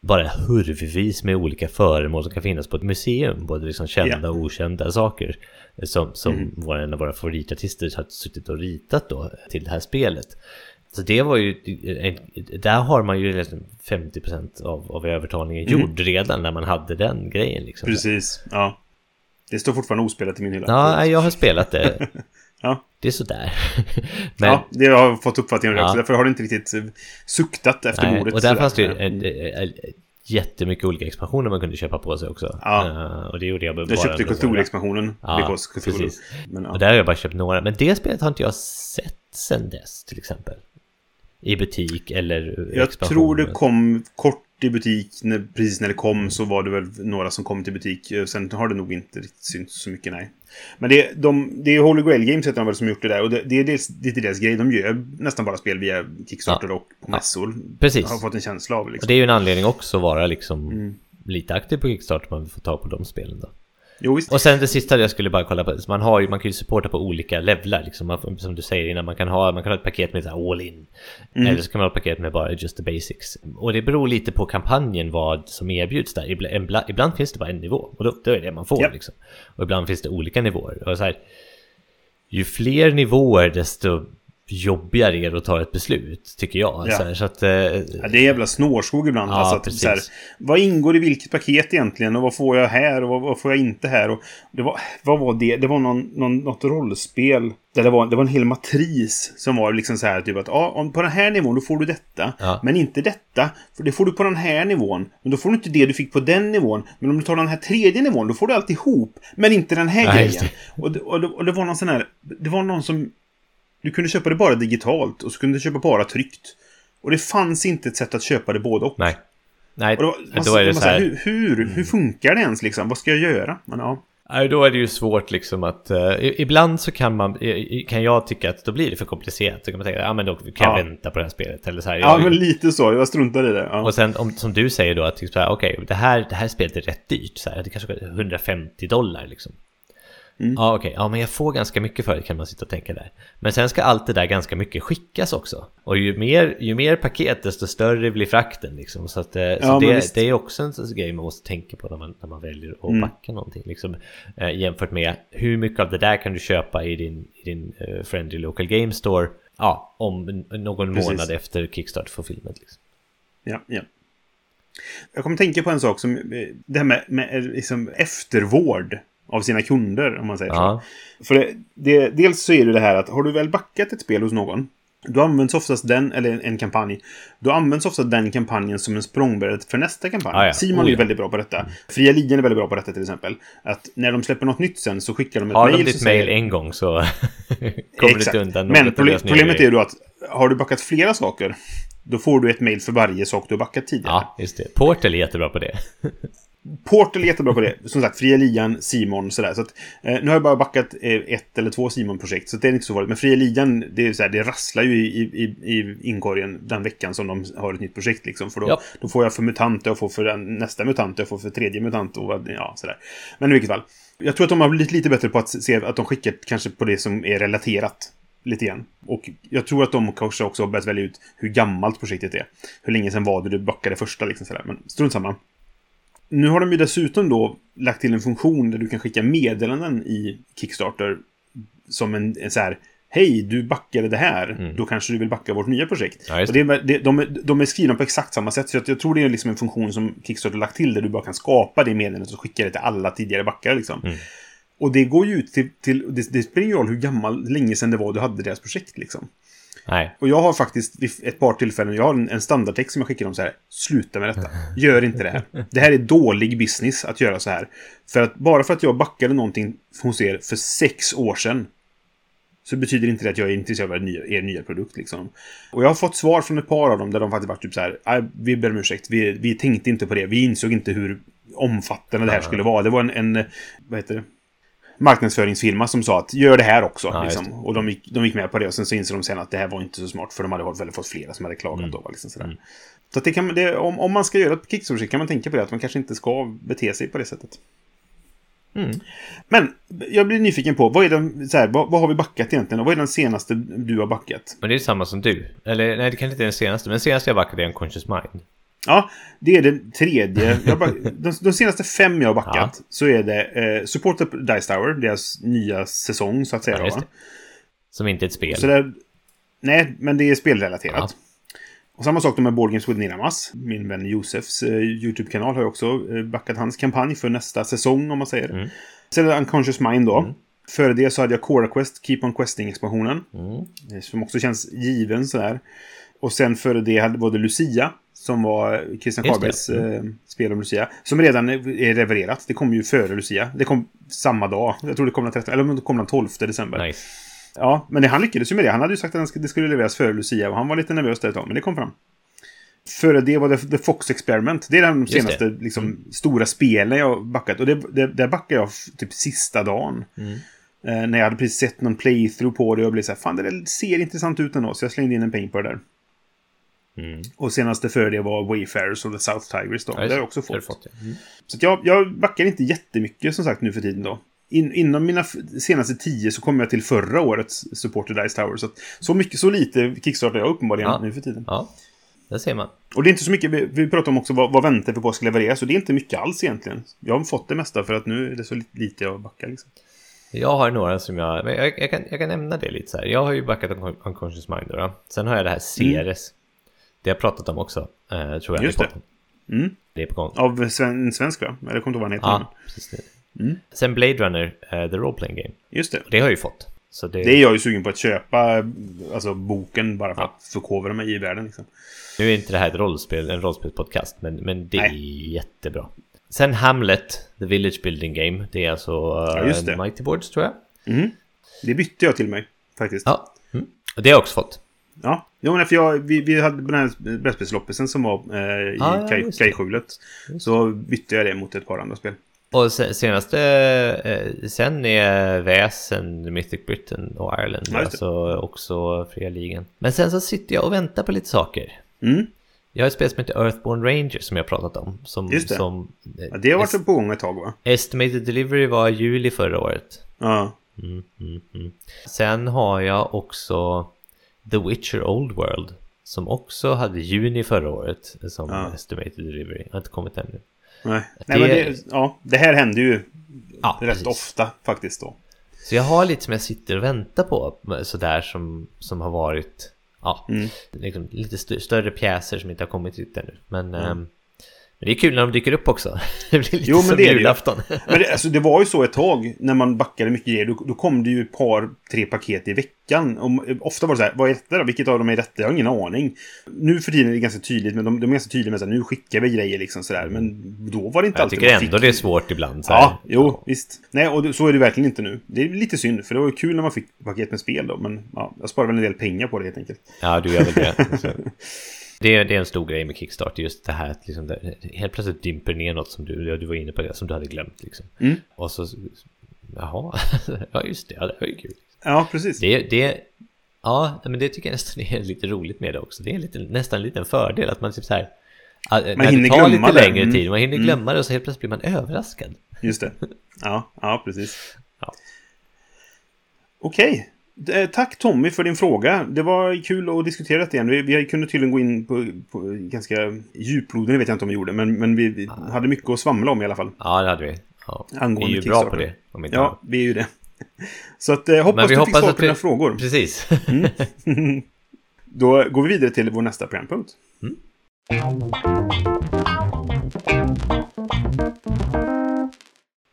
bara hurvvis med olika föremål som kan finnas på ett museum, både liksom kända Ja. och okända saker. Som, som Mhm. var en av våra favoritartister har suttit och ritat då till det här spelet. Så det var ju, där har man ju liksom 50% av, av övertalningen Mm. gjord redan när man hade den grejen liksom. Precis, ja. Det står fortfarande ospelat i min hylla. Ja, jag har spelat det. Ja. Det är sådär. Men, ja, det har jag fått uppfattningen Ja. också. Därför har det inte riktigt eh, suktat efter nej, bordet. och där fanns det ju en, en, en, jättemycket olika expansioner man kunde köpa på sig också. Ja. Eh, och det gjorde jag bara Jag köpte några. Cthulhu-expansionen. Ja, precis. Men, ja. Och där har jag bara köpt några. Men det spelet har inte jag sett sen dess till exempel. I butik eller Jag tror det kom kort i butik. När, precis när det kom så var det väl några som kom till butik. Eh, Sen har det nog inte riktigt synts så mycket, nej. Men det, de, det är Holy Grail Games heter de väl som gjort det där. Och det, det är dels, är deras grej. De gör nästan bara spel via Kickstarter och på mässor. Precis. Jag har fått en känsla av Och liksom. det är ju en anledning också att vara liksom Mm. lite aktiv på Kickstarter. Man får ta på de spelen då. Jo. Och sen det sista jag skulle bara kolla på. Man, har ju, man kan ju supporta på olika levlar. Liksom. Man, som du säger innan, man kan ha, man kan ha ett paket med all in. Mm. Eller så kan man ha ett paket med bara just the basics. Och det beror lite på kampanjen vad som erbjuds där. Ibland, ibland, finns det bara en nivå. Och då, då är det det man får. Ja. Liksom. Och ibland finns det olika nivåer. Och så här, ju fler nivåer desto jobbigare är det att ta ett beslut, tycker jag. Ja. Så, här, så att... Eh, Ja, det är jävla snårskog ibland. Ja, alltså att, så här, vad ingår i vilket paket egentligen? Och vad får jag här? Och vad, vad får jag inte här? Och det var, vad var det? Det var någon, någon, något rollspel. Där det, var, det var en hel matris som var liksom så här typ att ja, om, på den här nivån då får du detta. Ja. Men inte detta. För det får du på den här nivån. Men då får du inte det du fick på den nivån. Men om du tar den här tredje nivån då får du alltihop. Men inte den här just grejen. Och det, och, det, och det var någon sån här... Det var någon som... Du kunde köpa det bara digitalt och så kunde du köpa bara tryckt. Och det fanns inte ett sätt att köpa det både och. nej. Nej, Och då, man, då är det så här... hur, hur, hur funkar det ens liksom? Vad ska jag göra? Men, ja. Nej, då är det ju svårt liksom att... i- ibland så kan man... kan jag tycka att då blir det för komplicerat. Så kan man tänka, ja men då kan jag Ja. vänta på det här spelet. Eller så här, ja, jag, men lite så. Jag struntar i det. Ja. Och sen om, som du säger då att typ okej, det, här, det här spelet är rätt dyrt. Så här, det kanske kostar 150 dollar liksom. Mm. Ja, okej. Ja, men jag får ganska mycket för det kan man sitta och tänka där. Men sen ska allt det där ganska mycket skickas också. Och ju mer, ju mer paket, desto större blir frakten liksom. Så, att, eh, så Ja, det, det är också en sån grej man måste tänka på när man, när man väljer att Mm. backa någonting. Liksom, eh, jämfört med hur mycket av det där kan du köpa i din, i din eh, Friendly Local Game Store. Ja, om någon Precis. månad efter Kickstart för filmen. Liksom. Ja, ja. Jag kommer tänka på en sak som... eh, Det här med, med liksom eftervård av sina kunder, om man säger Ja. så. För det, det, dels så är det det här att har du väl backat ett spel hos någon då används oftast den, eller en, kampanj, då används ofta den kampanjen som en språngbärare för nästa kampanj. Ah, ja. Simon Oh, är ja. väldigt bra på detta. Fria Ligan är väldigt bra på detta till exempel. Att när de släpper något nytt sen så skickar de ett Har de ditt säger- en gång så kommer du inte undan Men problemet är ju då att har du backat flera saker då får du ett mejl för varje sak du har backat tidigare. Ja, just det. Portal är jättebra på det. Portal är jättebra på det. Som sagt, Fria Ligan, Simon, sådär. Så att, eh, nu har jag bara backat eh, ett eller två Simon-projekt, så det är inte så farligt. Men Fria Ligan, det, är så här, det rasslar ju i, i, i inkorgen den veckan som de har ett nytt projekt. Liksom. För då, Ja. då får jag för mutant, jag får för nästa mutant, jag får för tredje mutant och ja, sådär. Men i vilket fall. Jag tror att de har blivit lite bättre på att se att de skickar kanske på det som är relaterat. Lite grann. Och jag tror att de kanske också har börjat välja ut hur gammalt projektet är. Hur länge sedan var det du backade första liksom sådär. Men strunt samma. Nu har de ju dessutom då lagt till en funktion där du kan skicka meddelanden i Kickstarter som en, en så här Hej, du backade det här. Då kanske du vill backa vårt nya projekt. Ja, och det det, de, de är skrivna på exakt samma sätt. Så jag, jag tror det är liksom en funktion som Kickstarter lagt till där du bara kan skapa det meddelandet och skicka det till alla tidigare backare. Liksom. Och det går ju ut till... till det, det spelar ingen roll hur gammal, länge sedan det var du hade deras projekt. Liksom. Nej. Och jag har faktiskt ett par tillfällen, jag har en, en standardtext som jag skickar dem så här. Sluta med detta. Gör inte det här. Det här är dålig business att göra så här. För att bara för att jag backade någonting hos er för sex år sedan. Så betyder inte det att jag är intresserad av er nya, er nya produkt liksom. Och jag har fått svar från ett par av dem där de faktiskt varit typ så här. "Nej, Vi ber om ursäkt. Vi, vi tänkte inte på det. Vi insåg inte hur omfattande det här skulle vara. Det var en, en vad heter det? Marknadsföringsfirma som sa att gör det här också. Ja, liksom. Och de gick, de gick med på det och sen så insåg de sen att det här var inte så smart för de hade väl fått flera som hade klagat Mm. då. Liksom sådär. Så att det kan, det, om, om man ska göra ett Kickstarter kan man tänka på det att man kanske inte ska bete sig på det sättet. Men jag blir nyfiken på, vad, är den, så här, vad, vad har vi backat egentligen? Och vad är den senaste du har backat? Men det är samma som du. Eller nej, det kanske inte är den senaste. Men den senaste jag backade är en Conscious Mind. Ja, det är den tredje. De, de senaste fem jag har backat Ja. så är det eh, Support the Dice Tower, deras nya säsong så att säga. Ja. Som inte är ett spel. Det, nej, men det är spelrelaterat. Ja. Och samma sak med Board Games with Niramas. Min vän Josefs eh, YouTube-kanal har ju också eh, backat hans kampanj för nästa säsong om man säger. Mm. Sen är det Unconscious Mind då. Före det så hade jag Cora Quest, Keep On Questing-expansionen. Mm. Eh, Som också känns given sådär. Och sen före det var det Lucia. Som var Christian. Karlbergs eh, spel om Lucia. Som redan är levererat. Det kom ju före Lucia. Det kom samma dag. Jag tror det kom den 13, eller det kom den 12 december. Nice. Ja, men det, han lyckades ju med det. Han hade ju sagt att den det skulle levereras före Lucia och han var lite nervös där ett tag, men det kom fram. Före det var det The Fox Experiment. Det är de det. senaste liksom, stora spelen jag backat. Och det, det, där backade jag typ sista dagen. Eh, när jag hade precis sett någon playthrough på det och blev så här, fan det där ser intressant ut ändå. Så jag slängde in en peng på det där. Mm. Och senaste före det var Wayfarers och The South Tigers då. Ja, det har jag också det du fått. ja. Mm. Så jag, jag backar inte jättemycket som sagt nu för tiden då. In, inom mina senaste tio så kommer jag till förra årets Supported Dice Tower. Så, att, så mycket, så lite kickstartar jag uppenbarligen Ja. nu för tiden. Ja, där ser man. Och det är inte så mycket, vi, vi pratar om också vad, vad väntar vi på ska levereras. Och det är inte mycket alls egentligen. Jag har fått det mesta för att nu är det så li- lite jag backar liksom. Jag har några som jag, jag, jag, kan, jag kan nämna det lite så här. Jag har ju backat Uncon- Unconscious Mind då. Sen har jag det här Ceres. Det har jag pratat om också, eh, tror jag. Just det. Mm. Det är på gång. Av sven, en svensk va? Eller kommer inte ihåg vad han heter. Ja, precis. Mm. Sen Blade Runner, eh, The Role Playing Game. Just det. Och det har jag ju fått. Så det, Det är jag ju sugen på att köpa, alltså boken, bara för Ja. att förkovra mig i världen. Liksom. Nu är inte det här ett rollspel, en rollspelspodcast, men, men det är Nej. jättebra. Sen Hamlet, The Village Building Game. Det är alltså Ja, just det. uh, Mighty Boards tror jag. Mm. Det bytte jag till mig, faktiskt. Ja, mm. det har jag också fått. Ja, jo, men för jag, vi, vi hade den här brädspelsloppisen som var eh, i Ah, ja, kajskjulet. Så bytte jag det mot ett par andra spel. Och se- senaste, eh, sen är Väsen, Mythic Britain och Ireland. Ja, alltså också fria ligan. Men sen så sitter jag och väntar på lite saker. Mm. Jag har ett spel som heter Earthborn Ranger som jag pratat om. Som, Just det. som Ja, det har varit på gång ett tag va? Estimated Delivery var juli förra året. Ja. Mm, mm, mm. Sen har jag också The Witcher Old World. Som också hade juni förra året som Ja. Estimated Delivery. Jag har inte kommit ännu. Nej, Nej men Det- det, ja, det här händer ju Ja, rätt precis. ofta faktiskt då. Så jag har lite som jag sitter och väntar på. Sådär som, som har varit ja, Mm. liksom, lite st- större pjäser som inte har kommit ut ännu. Men, ehm, men det är kul när de dyker upp också. det blir lite Jo, men som det är det ju. julafton. Men det, alltså, det var ju så ett tag när man backade mycket grejer. Då, då kom det ju ett par, tre paket i veckan. Och, ofta var det så här, vad är detta då? Vilket av dem är detta? Jag har ingen aning. Nu för tiden är det ganska tydligt, men de, de är ganska tydliga med att nu skickar vi grejer liksom sådär. Men då var det inte Jag alltid tycker man ändå fick- det är svårt ibland. Så här. Ja, jo, visst. Nej, och så är det verkligen inte nu. Det är lite synd, för det var ju kul när man fick paket med spel då. Men ja, jag sparar väl en del pengar på det helt enkelt. Ja, du gör väl det. Det är, det är en stor grej med Kickstarter, just det här att liksom det, helt plötsligt dimper ner något som du, du var inne på det, som du hade glömt liksom. Mm. Och så, jaha, ja just det, ja, det var ju kul. Ja, precis. Det, det, ja, men det tycker jag nästan är lite roligt med det också. Det är lite, nästan en liten fördel att man typ så här, när hinner det tar glömma lite det. längre Mm. tid, man hinner Mm. glömma det och så helt plötsligt blir man överraskad. Just det. Ja, ja precis. Ja. Okej. Eh, Tack Tommy för din fråga. Det var kul att diskutera det igen. Vi, vi kunde tydligen gå in på, på ganska djuploden, vet jag inte om vi gjorde. Men, men vi, vi hade mycket att svamla om i alla fall. Ja, det hade vi. Ja. Vi är Angående ju bra på det. Om inte Ja, vi är ju det. Så att, eh, hoppas vi du fick hoppas svar att på dina vi- frågor. Precis. Då går vi vidare till vår nästa programpunkt. Mm.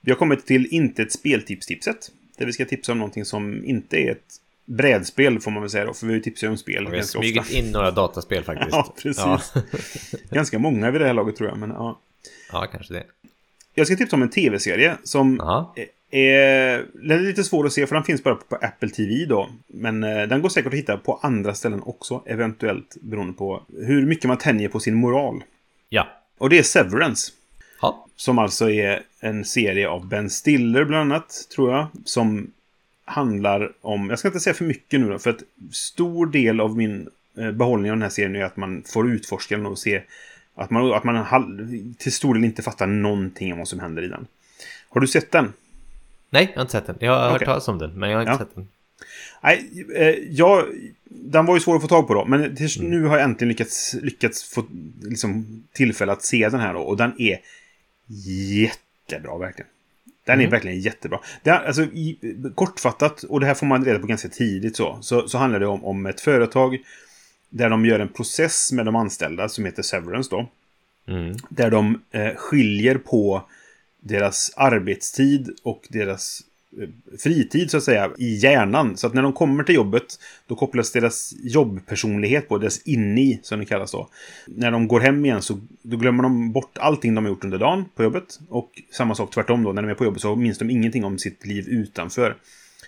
Vi har kommit till inte ett speltips-tipset. Där vi ska tipsa om någonting som inte är ett brädspel, får man väl säga då. För vi tipsar ju om spel Vi har ganska smugit ofta. in några dataspel faktiskt. Ja, precis. Ja. Ganska många vid det här laget tror jag. Men, ja. ja, kanske det. Jag ska tipsa om en tv-serie som Ja. är, den är lite svår att se för den finns bara på Apple TV då. Men eh, den går säkert att hitta på andra ställen också. Eventuellt beroende på hur mycket man tänjer på sin moral. Ja. Och det är Severance. Ja. Som alltså är en serie av Ben Stiller bland annat, tror jag. Som handlar om, jag ska inte säga för mycket nu då, för att stor del av min eh, behållning av den här serien är att man får utforska den och se att man, att man till stor del inte fattar någonting om vad som händer i den. Har du sett den? Nej, jag har inte sett den. Jag har hört Okej. talas om den, men jag har inte Ja. sett den. Nej, eh, jag, den var ju svår att få tag på då. Men tills Mm. nu har jag äntligen lyckats, lyckats få liksom, tillfälle att se den här då. Och den är jättebra verkligen. Den Mm. är verkligen jättebra. Det alltså, i, kortfattat, och det här får man reda på ganska tidigt så, så, så handlar det om, om ett företag där de gör en process med de anställda som heter Severance då. Mm. Där de eh, skiljer på deras arbetstid och deras fritid så att säga i hjärnan. Så att när de kommer till jobbet då kopplas deras jobbpersonlighet på, deras inni som det kallas då. När de går hem igen så då glömmer de bort allting de har gjort under dagen på jobbet. Och samma sak tvärtom då, när de är på jobbet så minns de ingenting om sitt liv utanför.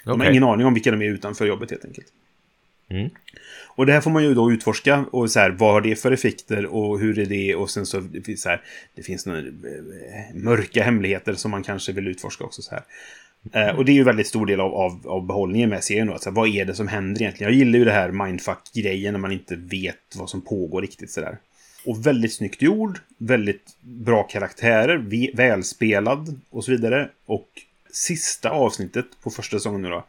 De har Okej. ingen aning om vilka de är utanför jobbet helt enkelt. Mm. Och det här får man ju då utforska och så här, vad har det för effekter och hur är det och sen så det finns så här, det finns några eh, mörka hemligheter som man kanske vill utforska också så här. Eh, och det är ju väldigt stor del av, av, av behållningen med serien då. Så här, vad är det som händer egentligen? Jag gillar ju det här mindfuck-grejen när man inte vet vad som pågår riktigt sådär. Och väldigt snyggt gjord, väldigt bra karaktärer, välspelad och så vidare. Och sista avsnittet på första säsongen nu då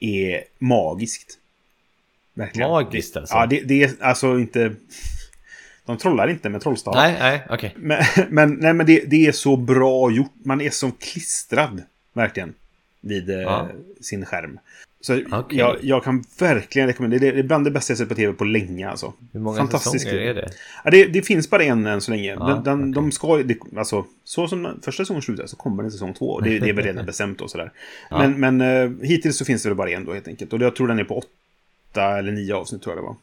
är magiskt. Verkligen. Magiskt alltså? Ja, det, det är alltså inte... De trollar inte med trollstavar. Nej, nej, okej. Men, men, nej, men det, det är så bra gjort. Man är som klistrad, verkligen, vid eh, Ja. sin skärm. Så Okej. jag, jag kan verkligen rekommendera. Det är- bland det bästa jag sett på tv på länge. Alltså. Hur många Fantastisk säsonger är det? Ja, det, det finns bara en än så länge. Ja, den, den, okej. De ska, det, alltså, så som första säsongen slutar så kommer det en säsong två. Det, det är väl redan bestämt och sådär. Ja. Men, men eh, hittills så finns det väl bara en då helt enkelt. Och jag tror den är på åtta eller nio avsnitt tror jag det var.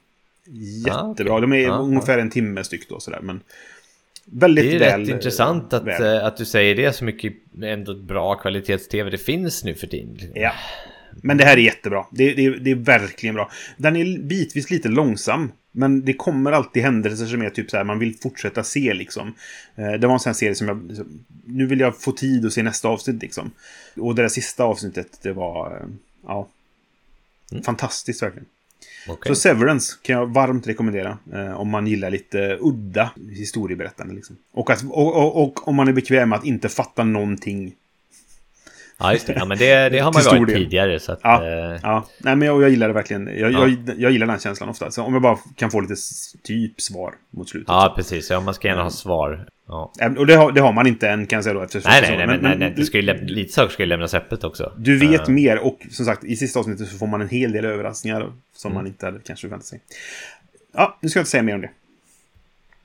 Jättebra. De är ungefär en timme styck då sådär. Men väldigt Det är väl, rätt intressant att, väl. eh, att du säger det så mycket ändå bra kvalitets-tv det finns nu för tiden. Ja. Men det här är jättebra. Det, det, det är verkligen bra. Den är bitvis lite långsam. Men det kommer alltid händelser som är typ så här, man vill fortsätta se liksom. Eh, Det var en sån här serie som jag... liksom, Nu vill jag få tid att se nästa avsnitt liksom. Och det där sista avsnittet, det var... eh, Ja. Fantastiskt verkligen. Okay. Så Severance kan jag varmt rekommendera. Eh, om man gillar lite udda historieberättande. Liksom. Och, att, och, och, och om man är bekväm med att inte fatta någonting. Ja, just det. Ja, men det, det har man stor varit del. tidigare. Så att, Ja, eh, ja. Nej, men jag, jag gillar det verkligen. Jag, Ja. jag, jag gillar den känslan ofta. Så om jag bara kan få lite typ svar mot slutet. ja, precis. Ja, man ska gärna ha svar. Ja. Och det har, det har man inte än kan jag säga då. Efter Nej, nej, nej, men, nej, nej. Det ska ju läm- lite saker ska ju lämnas öppet också. Du vet Eh, mer och som sagt i sista avsnittet så får man en hel del överraskningar som Mm. man inte hade kanske förväntat sig. Ja, nu ska jag inte säga mer om det.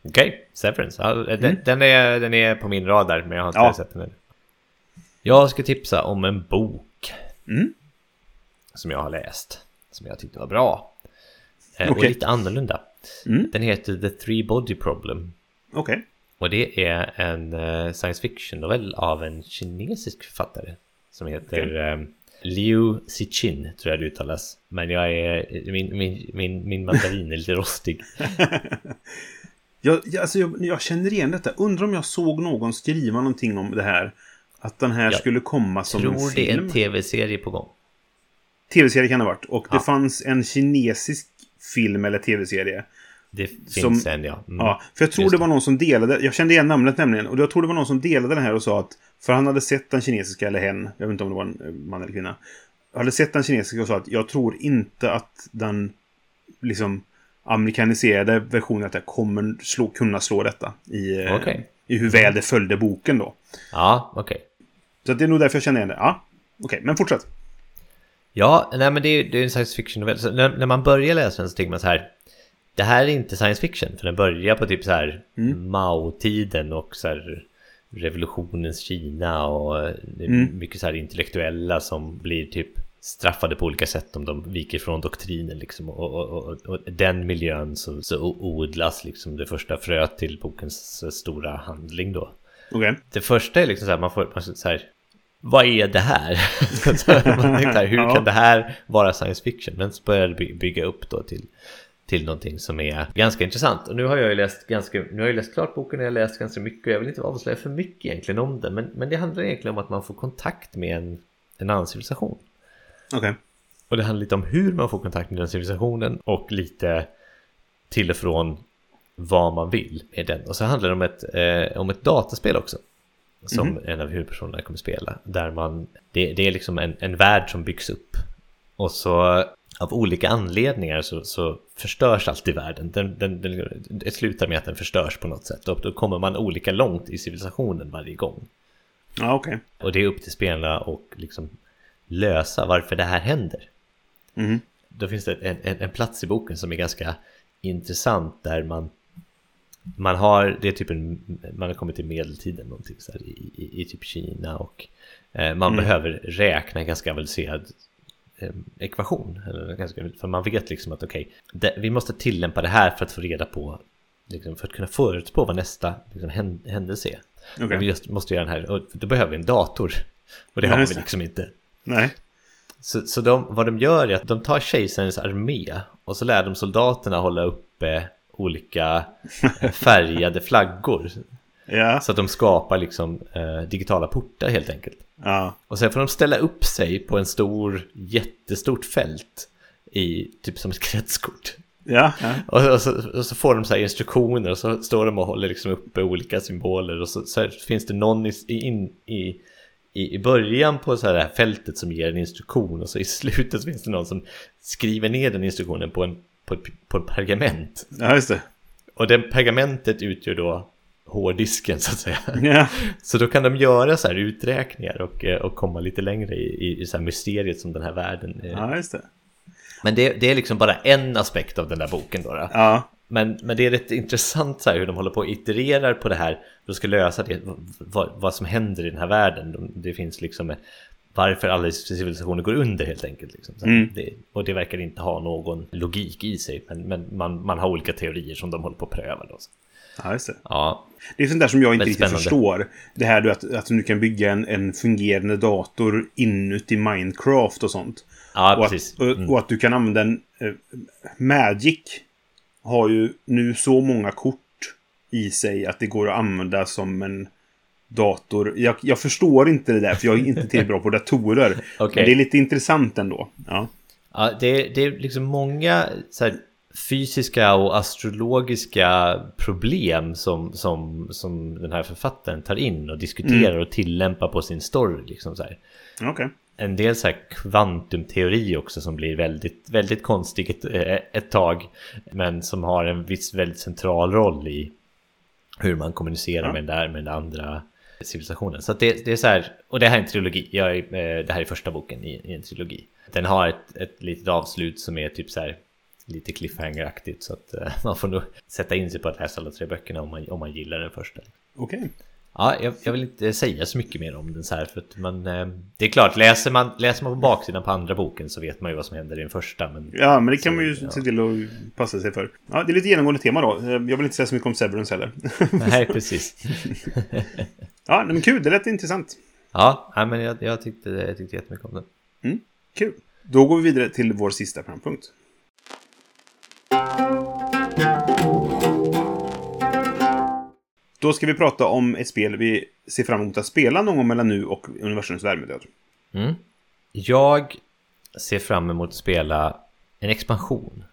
Okej, Severance. Ja, den, den, är, den är på min radar, men jag har inte Ja. sett den ännu. Jag ska tipsa om en bok. Mm. Som jag har läst. Som jag tyckte var bra. Eh, Och lite annorlunda. Mm. Den heter The Three Body Problem. Okej. Och det är en eh, science fiction-novell av en kinesisk författare. Som heter eh, Liu Cixin, tror jag det uttalas. Men jag är, min, min, min, min mandarin är lite rostig. Jag, jag, alltså jag, jag känner igen detta. Undrar om jag såg någon skriva någonting om det här. Att den här Jag skulle komma som en tror det är film. en tv-serie på gång. Tv-serie kan det ha varit. Och det Ja. fanns en kinesisk film eller tv-serie. Det Som- finns en ja. Mm. Ja, för jag tror Just det var någon som delade, jag kände igen namnet nämligen, och jag tror det var någon som delade den här och sa att, för han hade sett den kinesiska, eller hen, jag vet inte om det var en eh, man eller kvinna, hade sett den kinesiska och sa att jag tror inte att den, liksom, amerikaniserade versionen att jag kommer slå, kunna slå detta i, eh, Okej. I hur väl det följde boken då. Ja, okej. Så att det är nog därför jag känner igen det. Ja, okej, men fortsätt. Ja, nej men det är, det är en science fiction-novell. Så när, när man börjar läsa den så tänker man så här. Det här är inte science fiction, för den börjar på typ så här Mm. Mao-tiden och så här revolutionens Kina och eh, Mm. mycket så här intellektuella som blir typ straffade på olika sätt om de viker från doktrinen liksom. Och, och, och, och den miljön så, så odlas liksom det första fröet till bokens stora handling då. Okej. Det första är liksom så här, man får man får så här, vad är det här? Man här, Hur Ja. kan det här vara science fiction? Men så börjar det by- bygga upp då till, till någonting som är ganska intressant. Och nu har jag ju läst ganska, nu har jag läst klart boken och jag har läst ganska mycket. och Jag vill inte avslöja för mycket egentligen om det. Men, men det handlar egentligen om att man får kontakt med en, en annan civilisation. Okej. Och det handlar lite om hur man får kontakt med den civilisationen och lite till och från vad man vill med den. Och så handlar det om ett, eh, om ett dataspel också. som Mhm. en av huvudpersonerna kommer spela. Där man, det, det är liksom en, en värld som byggs upp. Och så av olika anledningar så, så förstörs alltid världen. Den, den, den, det slutar med att den förstörs på något sätt. Och då kommer man olika långt i civilisationen varje gång. Ja, okej. Och det är upp till spelarna att liksom lösa varför det här händer. Mhm. Då finns det en, en, en plats i boken som är ganska intressant där man man har, det är typ en, man har kommit till medeltiden någonting så här, i, i, i typ Kina och eh, man Mm. behöver räkna en ganska avancerad eh, ekvation. Eller ganska, för man vet liksom att okej, det- vi måste tillämpa det här för att få reda på, liksom, för att kunna förutspå vad nästa liksom, hän, händelse är. Och vi just måste göra den här, och då behöver vi en dator. Och det Ja, har vi liksom inte. Nej. Så, så de, vad de gör är att de tar kejsarens armé och så lär de soldaterna hålla uppe olika eh, färgade flaggor. Ja. Så att de skapar liksom eh, digitala portar helt enkelt. Ja. Och sen får de ställa upp sig på en stor, jättestort fält i typ som ett kretskort. Ja. ja. Och, och, så, och så får de så här instruktioner och så står de och håller liksom uppe olika symboler och så, så finns det någon i, in, i, i, i början på så här det fältet som ger en instruktion och så i slutet så finns det någon som skriver ner den instruktionen på en, på ett, på en pergament. Ja, just det. Och den pergamentet utgör då hårddisken så att säga. Ja. Så då kan de göra så här uträkningar och, eh, och komma lite längre i, i, i så här mysteriet som den här världen är. Ja, just det. Men det, det är liksom bara en aspekt av den där boken då. då. Ja. Men, men det är rätt intressant så här, hur de håller på och itererar på det här. De ska lösa det, vad, vad som händer i den här världen. De, det finns liksom varför alla civilisationer går under helt enkelt. Liksom. Mm. det, och det verkar inte ha någon logik i sig. Men, men man, man har olika teorier som de håller på att pröva. Då. Ja, just det. Ja, Det är sånt där som jag inte riktigt spännande. förstår. Det här du, att, att du kan bygga en, en fungerande dator inuti Minecraft och sånt. ja och, att, och, Mm. och att du kan använda en... Eh, Magic har ju nu så många kort i sig att det går att använda som en dator. Jag, jag förstår inte det där, för jag är inte tillräckligt bra på datorer. Okej. Men det är lite intressant ändå. Ja. Ja, det, det är liksom många fysiska och astrologiska problem som, som, som den här författaren tar in och diskuterar och tillämpar på sin story. Liksom så här. Okej. En del så här kvantumteori också som blir väldigt, väldigt konstig ett, eh, ett tag. Men som har en viss väldigt central roll i hur man kommunicerar Ja. med den där med den andra civilisationen. Så det, det är så här, och det här är en trilogi. Jag är, eh, det här är första boken i, i en trilogi. Den har ett, ett litet avslut som är typ så här lite cliffhanger-aktigt. Så att eh, man får nog sätta in sig på att läsa alla tre böckerna om man, om man gillar den första. Okej. Ja, jag, jag vill inte säga så mycket mer om den så här för att man... Eh, det är klart, läser man, läser man på baksidan på andra boken så vet man ju vad som händer i den första. Men Ja, men det kan Så, man ju ja. se till att passa sig för. Ja, det är lite genomgående tema då. Eh, Jag vill inte säga så mycket om Severance heller. nej, precis. ja, men kul. Det lät intressant. Ja, men jag, jag, tyckte, jag tyckte jättemycket om den. Kul. Då går vi vidare till vår sista programpunkt. Då ska vi prata om ett spel vi ser fram emot att spela någon gång mellan nu och universums värmedöd. Mm. Jag ser fram emot att spela en expansion.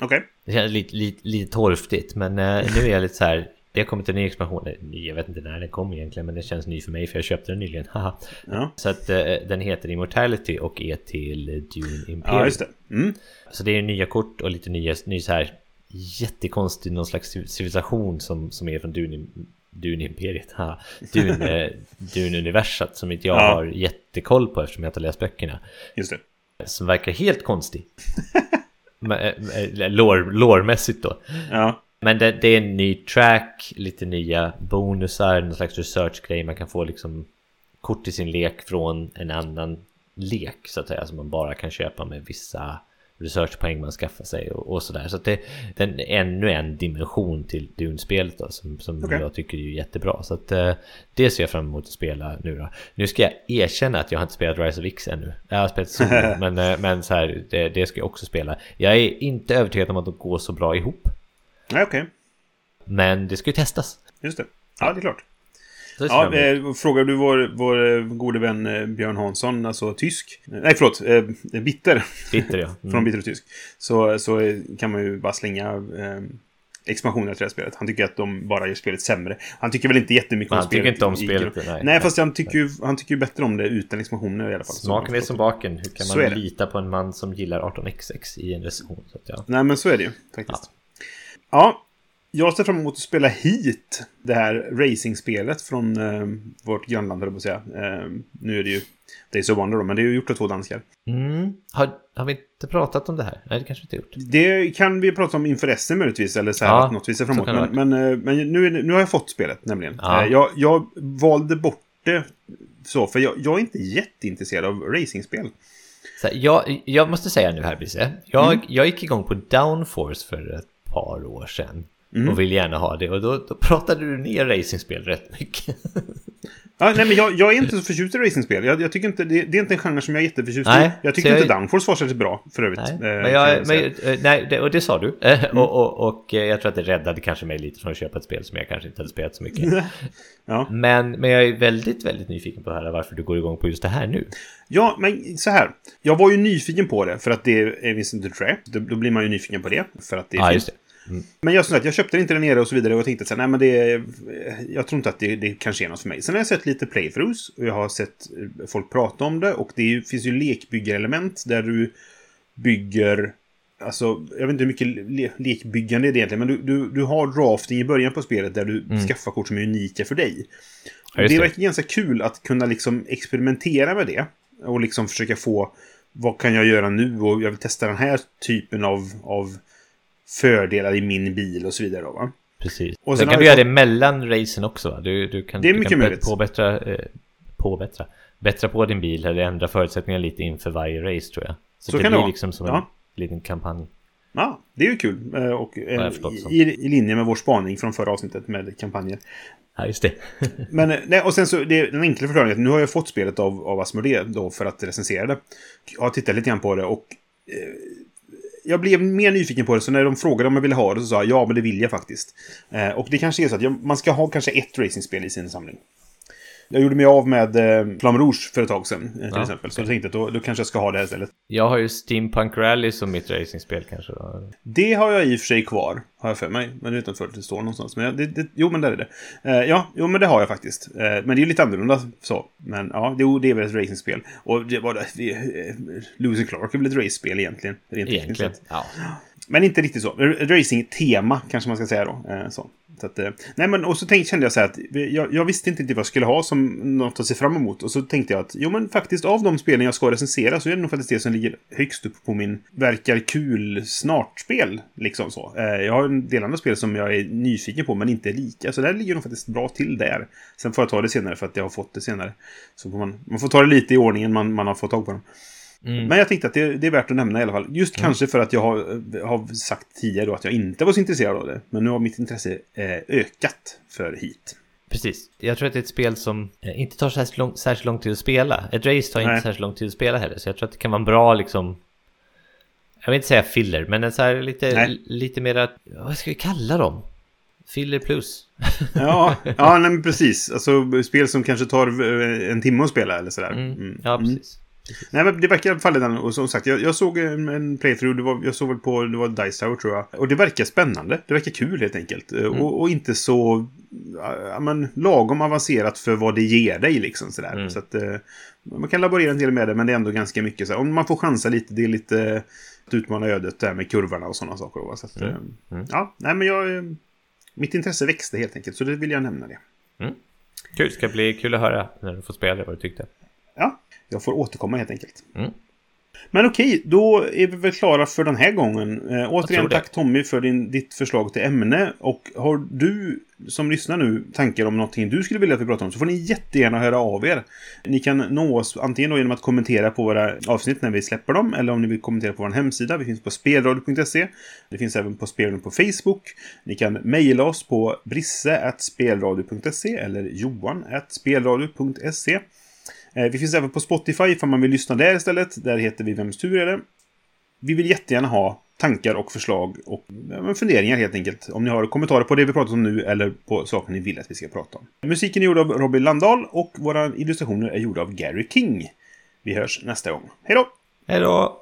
Okej. Det känns lite, lite, lite torftigt, men eh, nu är jag lite så här... Det har kommit en ny expansion. Jag vet inte när den kom egentligen, men den känns ny för mig för jag köpte den nyligen. Ja. Så att eh, den heter Immortality och är till Dune Imperium. ja, just det. Mm. Så det är nya kort och lite nya, ny så här jättekonstig någon slags civ- civilisation som, som är från Dune, Dune Imperiet. Ha, Dune, eh, universat som inte jag Ja. har jättekoll på eftersom jag inte har läst böckerna. Just det. Som verkar helt konstig. Men, eh, eh, då. Ja. Men det, det är en ny track, lite nya bonusar, någon slags research-grej. Man kan få liksom kort i sin lek från en annan lek så att säga. Som man bara kan köpa med vissa researchpoäng man skaffar sig och, och sådär. Så att det, är ännu en dimension till Dune-spelet då, som, som Okej. jag tycker är jättebra. Så att eh, det ser jag fram emot att spela nu då. Nu ska jag erkänna att jag har inte spelat Rise of X ännu. Jag har spelat solo, men, eh, men så här, det, det ska jag också spela. Jag är inte övertygad om att de går så bra ihop. Nej, okej. Men det ska ju testas. Just det. Ja, det är klart. Ja, eh, frågar du vår, vår eh, gode vän eh, Björn Hansson, alltså tysk. Eh, Nej, förlåt. Eh, bitter. Bitter ja. Från Mm. bitter och tysk. Så, så eh, kan man ju bara slänga eh, expansionerna till det här spelet. Han tycker att de bara gör spelet sämre. Han tycker väl inte jättemycket Men om han spelet. tycker inte om spelet, nej. Nej, fast han tycker, ju, han tycker ju bättre om det utan expansioner i alla fall. Smaken är som baken. Hur kan man lita på en man som gillar 18xx i en recension? Ja. Nej, men så är det ju faktiskt. Ja. Jag ser fram emot att spela hit det här racingspelet från eh, vårt grannland, höll jag på säga. Eh, nu är det ju Days of Wonder då, men det är ju gjort av två danskar. Mm. Har, har vi inte pratat om det här? Nej, det kanske vi inte gjort. Det kan vi prata om inför SM möjligtvis, eller så här Ja, att något vi ser så framåt. Men, men, eh, men nu, nu har jag fått spelet nämligen. Ja. Eh, Jag, jag valde bort det så, för jag, jag är inte jätteintresserad av racingspel. Så här, jag, jag måste säga nu här, Bisse. Jag, Mm. jag gick igång på Downforce för ett par år sedan. Mm. Och ville gärna ha det. Och då, då pratade du ner racingspel rätt mycket. Ja, nej, men jag, jag är inte så förtjust i racingspel. Jag, jag tycker inte, det, det är inte en genre som jag är jätteförtjust Nej, i. Jag tycker jag- inte Downforce var särskilt bra, för övrigt. Nej, eh, men jag, jag men, eh, nej det, och det sa du. Eh, Mm. Och, och, och jag tror att det räddade kanske mig lite från att köpa ett spel som jag kanske inte hade spelat så mycket. ja. Men, men jag är väldigt, väldigt nyfiken på att höra varför du går igång på just det här nu. ja, men så här. Jag var ju nyfiken på det, för att det är Vincent Trä. Då, då blir man ju nyfiken på det, för att det är Ja, fint. Men jag, sagt, jag köpte inte där nere och så vidare och tänkte att nej men det är, jag tror inte att det, det kanske är något för mig. Sen har jag sett lite playthroughs och jag har sett eh, folk prata om det och det är, ju- finns ju lekbyggarelement där du bygger Alltså, jag vet inte hur mycket le lekbyggande är det egentligen, men du, du, du har drafting i början på spelet där du skaffar kort som är unika för dig. Mm. Ja, det. verkar ganska kul att kunna liksom experimentera med det. Och liksom försöka få, vad kan jag göra nu? Och jag vill testa den här typen av, av fördelar i min bil och så vidare. Då, va? Precis. Och sen sen kan du göra det mellan racen också va? Du, du kan, Det är du mycket kan möjligt. påbättra, eh, påbättra, bättra på din bil eller ändra förutsättningar lite inför varje race tror jag. Så, Så det kan det blir vara. liksom som Ja. en liten kampanj. Ja, det är ju kul. Eh, Och eh, i, i linje med vår spaning från förra avsnittet med kampanjer. Ja, just det. Men, eh, nej, och sen så, det är den enkla förklaringen att nu har jag fått spelet av, av Asmodee då för att recensera det. Jag har tittat lite grann på det och eh, jag blev mer nyfiken på det, så när de frågade om jag ville ha det så sa jag ja, men det vill jag faktiskt. Eh, och det kanske är så att jag, man ska ha kanske ett racingspel i sin samling. Jag gjorde mig av med eh, Flamme Rouge för ett tag sedan, eh, till Ja, exempel. Så jag tänkte att då, då kanske jag ska ha det här istället. Jag har ju Steampunk Rally som mitt racingspel kanske då. Det har jag i och för sig kvar, har jag för mig. Men utanför det står någonstans. Men det, det, jo, men där är det. Eh, ja, jo, men det har jag faktiskt. Eh, men det är ju lite annorlunda så. Men ja, jo, det är väl ett racingspel. Och det var det. eh, Lewis Clark är väl ett racespel egentligen. Rent Egentligen. Ja. Men inte riktigt så. Racing-tema kanske man ska säga då. Eh, så. Så att, eh, nej, men och så tänkte, kände jag så här att jag, jag visste inte riktigt vad jag skulle ha som något att se fram emot. Och så tänkte jag att jo, men faktiskt av de spelen jag ska recensera så är det nog faktiskt det som ligger högst upp på min verkar kul snart-spel. Liksom så. Eh, jag har en del andra spel som jag är nyfiken på men inte lika. Så där ligger nog faktiskt bra till där. Sen får jag ta det senare för att jag har fått det senare. Så får man, man får ta det lite i ordningen man, man har fått tag på dem. Mm. Men jag tänkte att det, det är värt att nämna i alla fall. Just kanske för att jag har, har sagt tidigare då att jag inte var så intresserad av det. Men nu har mitt intresse eh, ökat för hit. Precis. Jag tror att det är ett spel som eh, inte tar särskilt lång, särskilt lång tid att spela. Ett race tar Nej. inte särskilt lång tid att spela heller. Så jag tror att det kan vara en bra liksom... Jag vill inte säga filler, men en så här lite, Nej. lite mera... Vad ska vi kalla dem? Filler plus. Ja, ja nej, men precis. Alltså spel som kanske tar eh, en timme att spela eller sådär. Mm. Mm. Ja, precis. Nej, men det verkar i alla fall den. Och som sagt, jag, jag såg en, en playthrough. Det var, jag såg väl på, det var Dice Tower tror jag. Och det verkar spännande. Det verkar kul helt enkelt. Eh, Och, och inte så, ja men lagom avancerat för vad det ger dig liksom sådär. Mm. Så att eh, man kan laborera en del med det, men det är ändå ganska mycket så. Om man får chansa lite, det är lite att utmana ödet där med kurvorna och sådana saker. Så att, eh, Mm. ja, nej men jag, mitt intresse växte helt enkelt. Så det vill jag nämna det. Kul, ska bli kul att höra när du får spela det, vad du tyckte. Ja, jag får återkomma helt enkelt. Mm. Men okej, då är vi väl klara för den här gången. Eh, återigen tack Tommy för din, ditt förslag till ämne. Och har du som lyssnar nu tankar om någonting du skulle vilja att vi pratar om så får ni jättegärna höra av er. Ni kan nå oss antingen då genom att kommentera på våra avsnitt när vi släpper dem eller om ni vill kommentera på vår hemsida. Vi finns på spelradio.se. Det finns även på spelradio på Facebook. Ni kan mejla oss på brisse.spelradio.se eller johan.spelradio.se. Eh, vi finns även på Spotify ifall man vill lyssna där istället. Där heter vi Vems tur är det? Vi vill jättegärna ha tankar och förslag och funderingar helt enkelt. Om ni har kommentarer på det vi pratat om nu eller på saker ni vill att vi ska prata om. Musiken är gjord av Robin Landahl och våra illustrationer är gjorda av Gary King. Vi hörs nästa gång. Hej då! Hej då!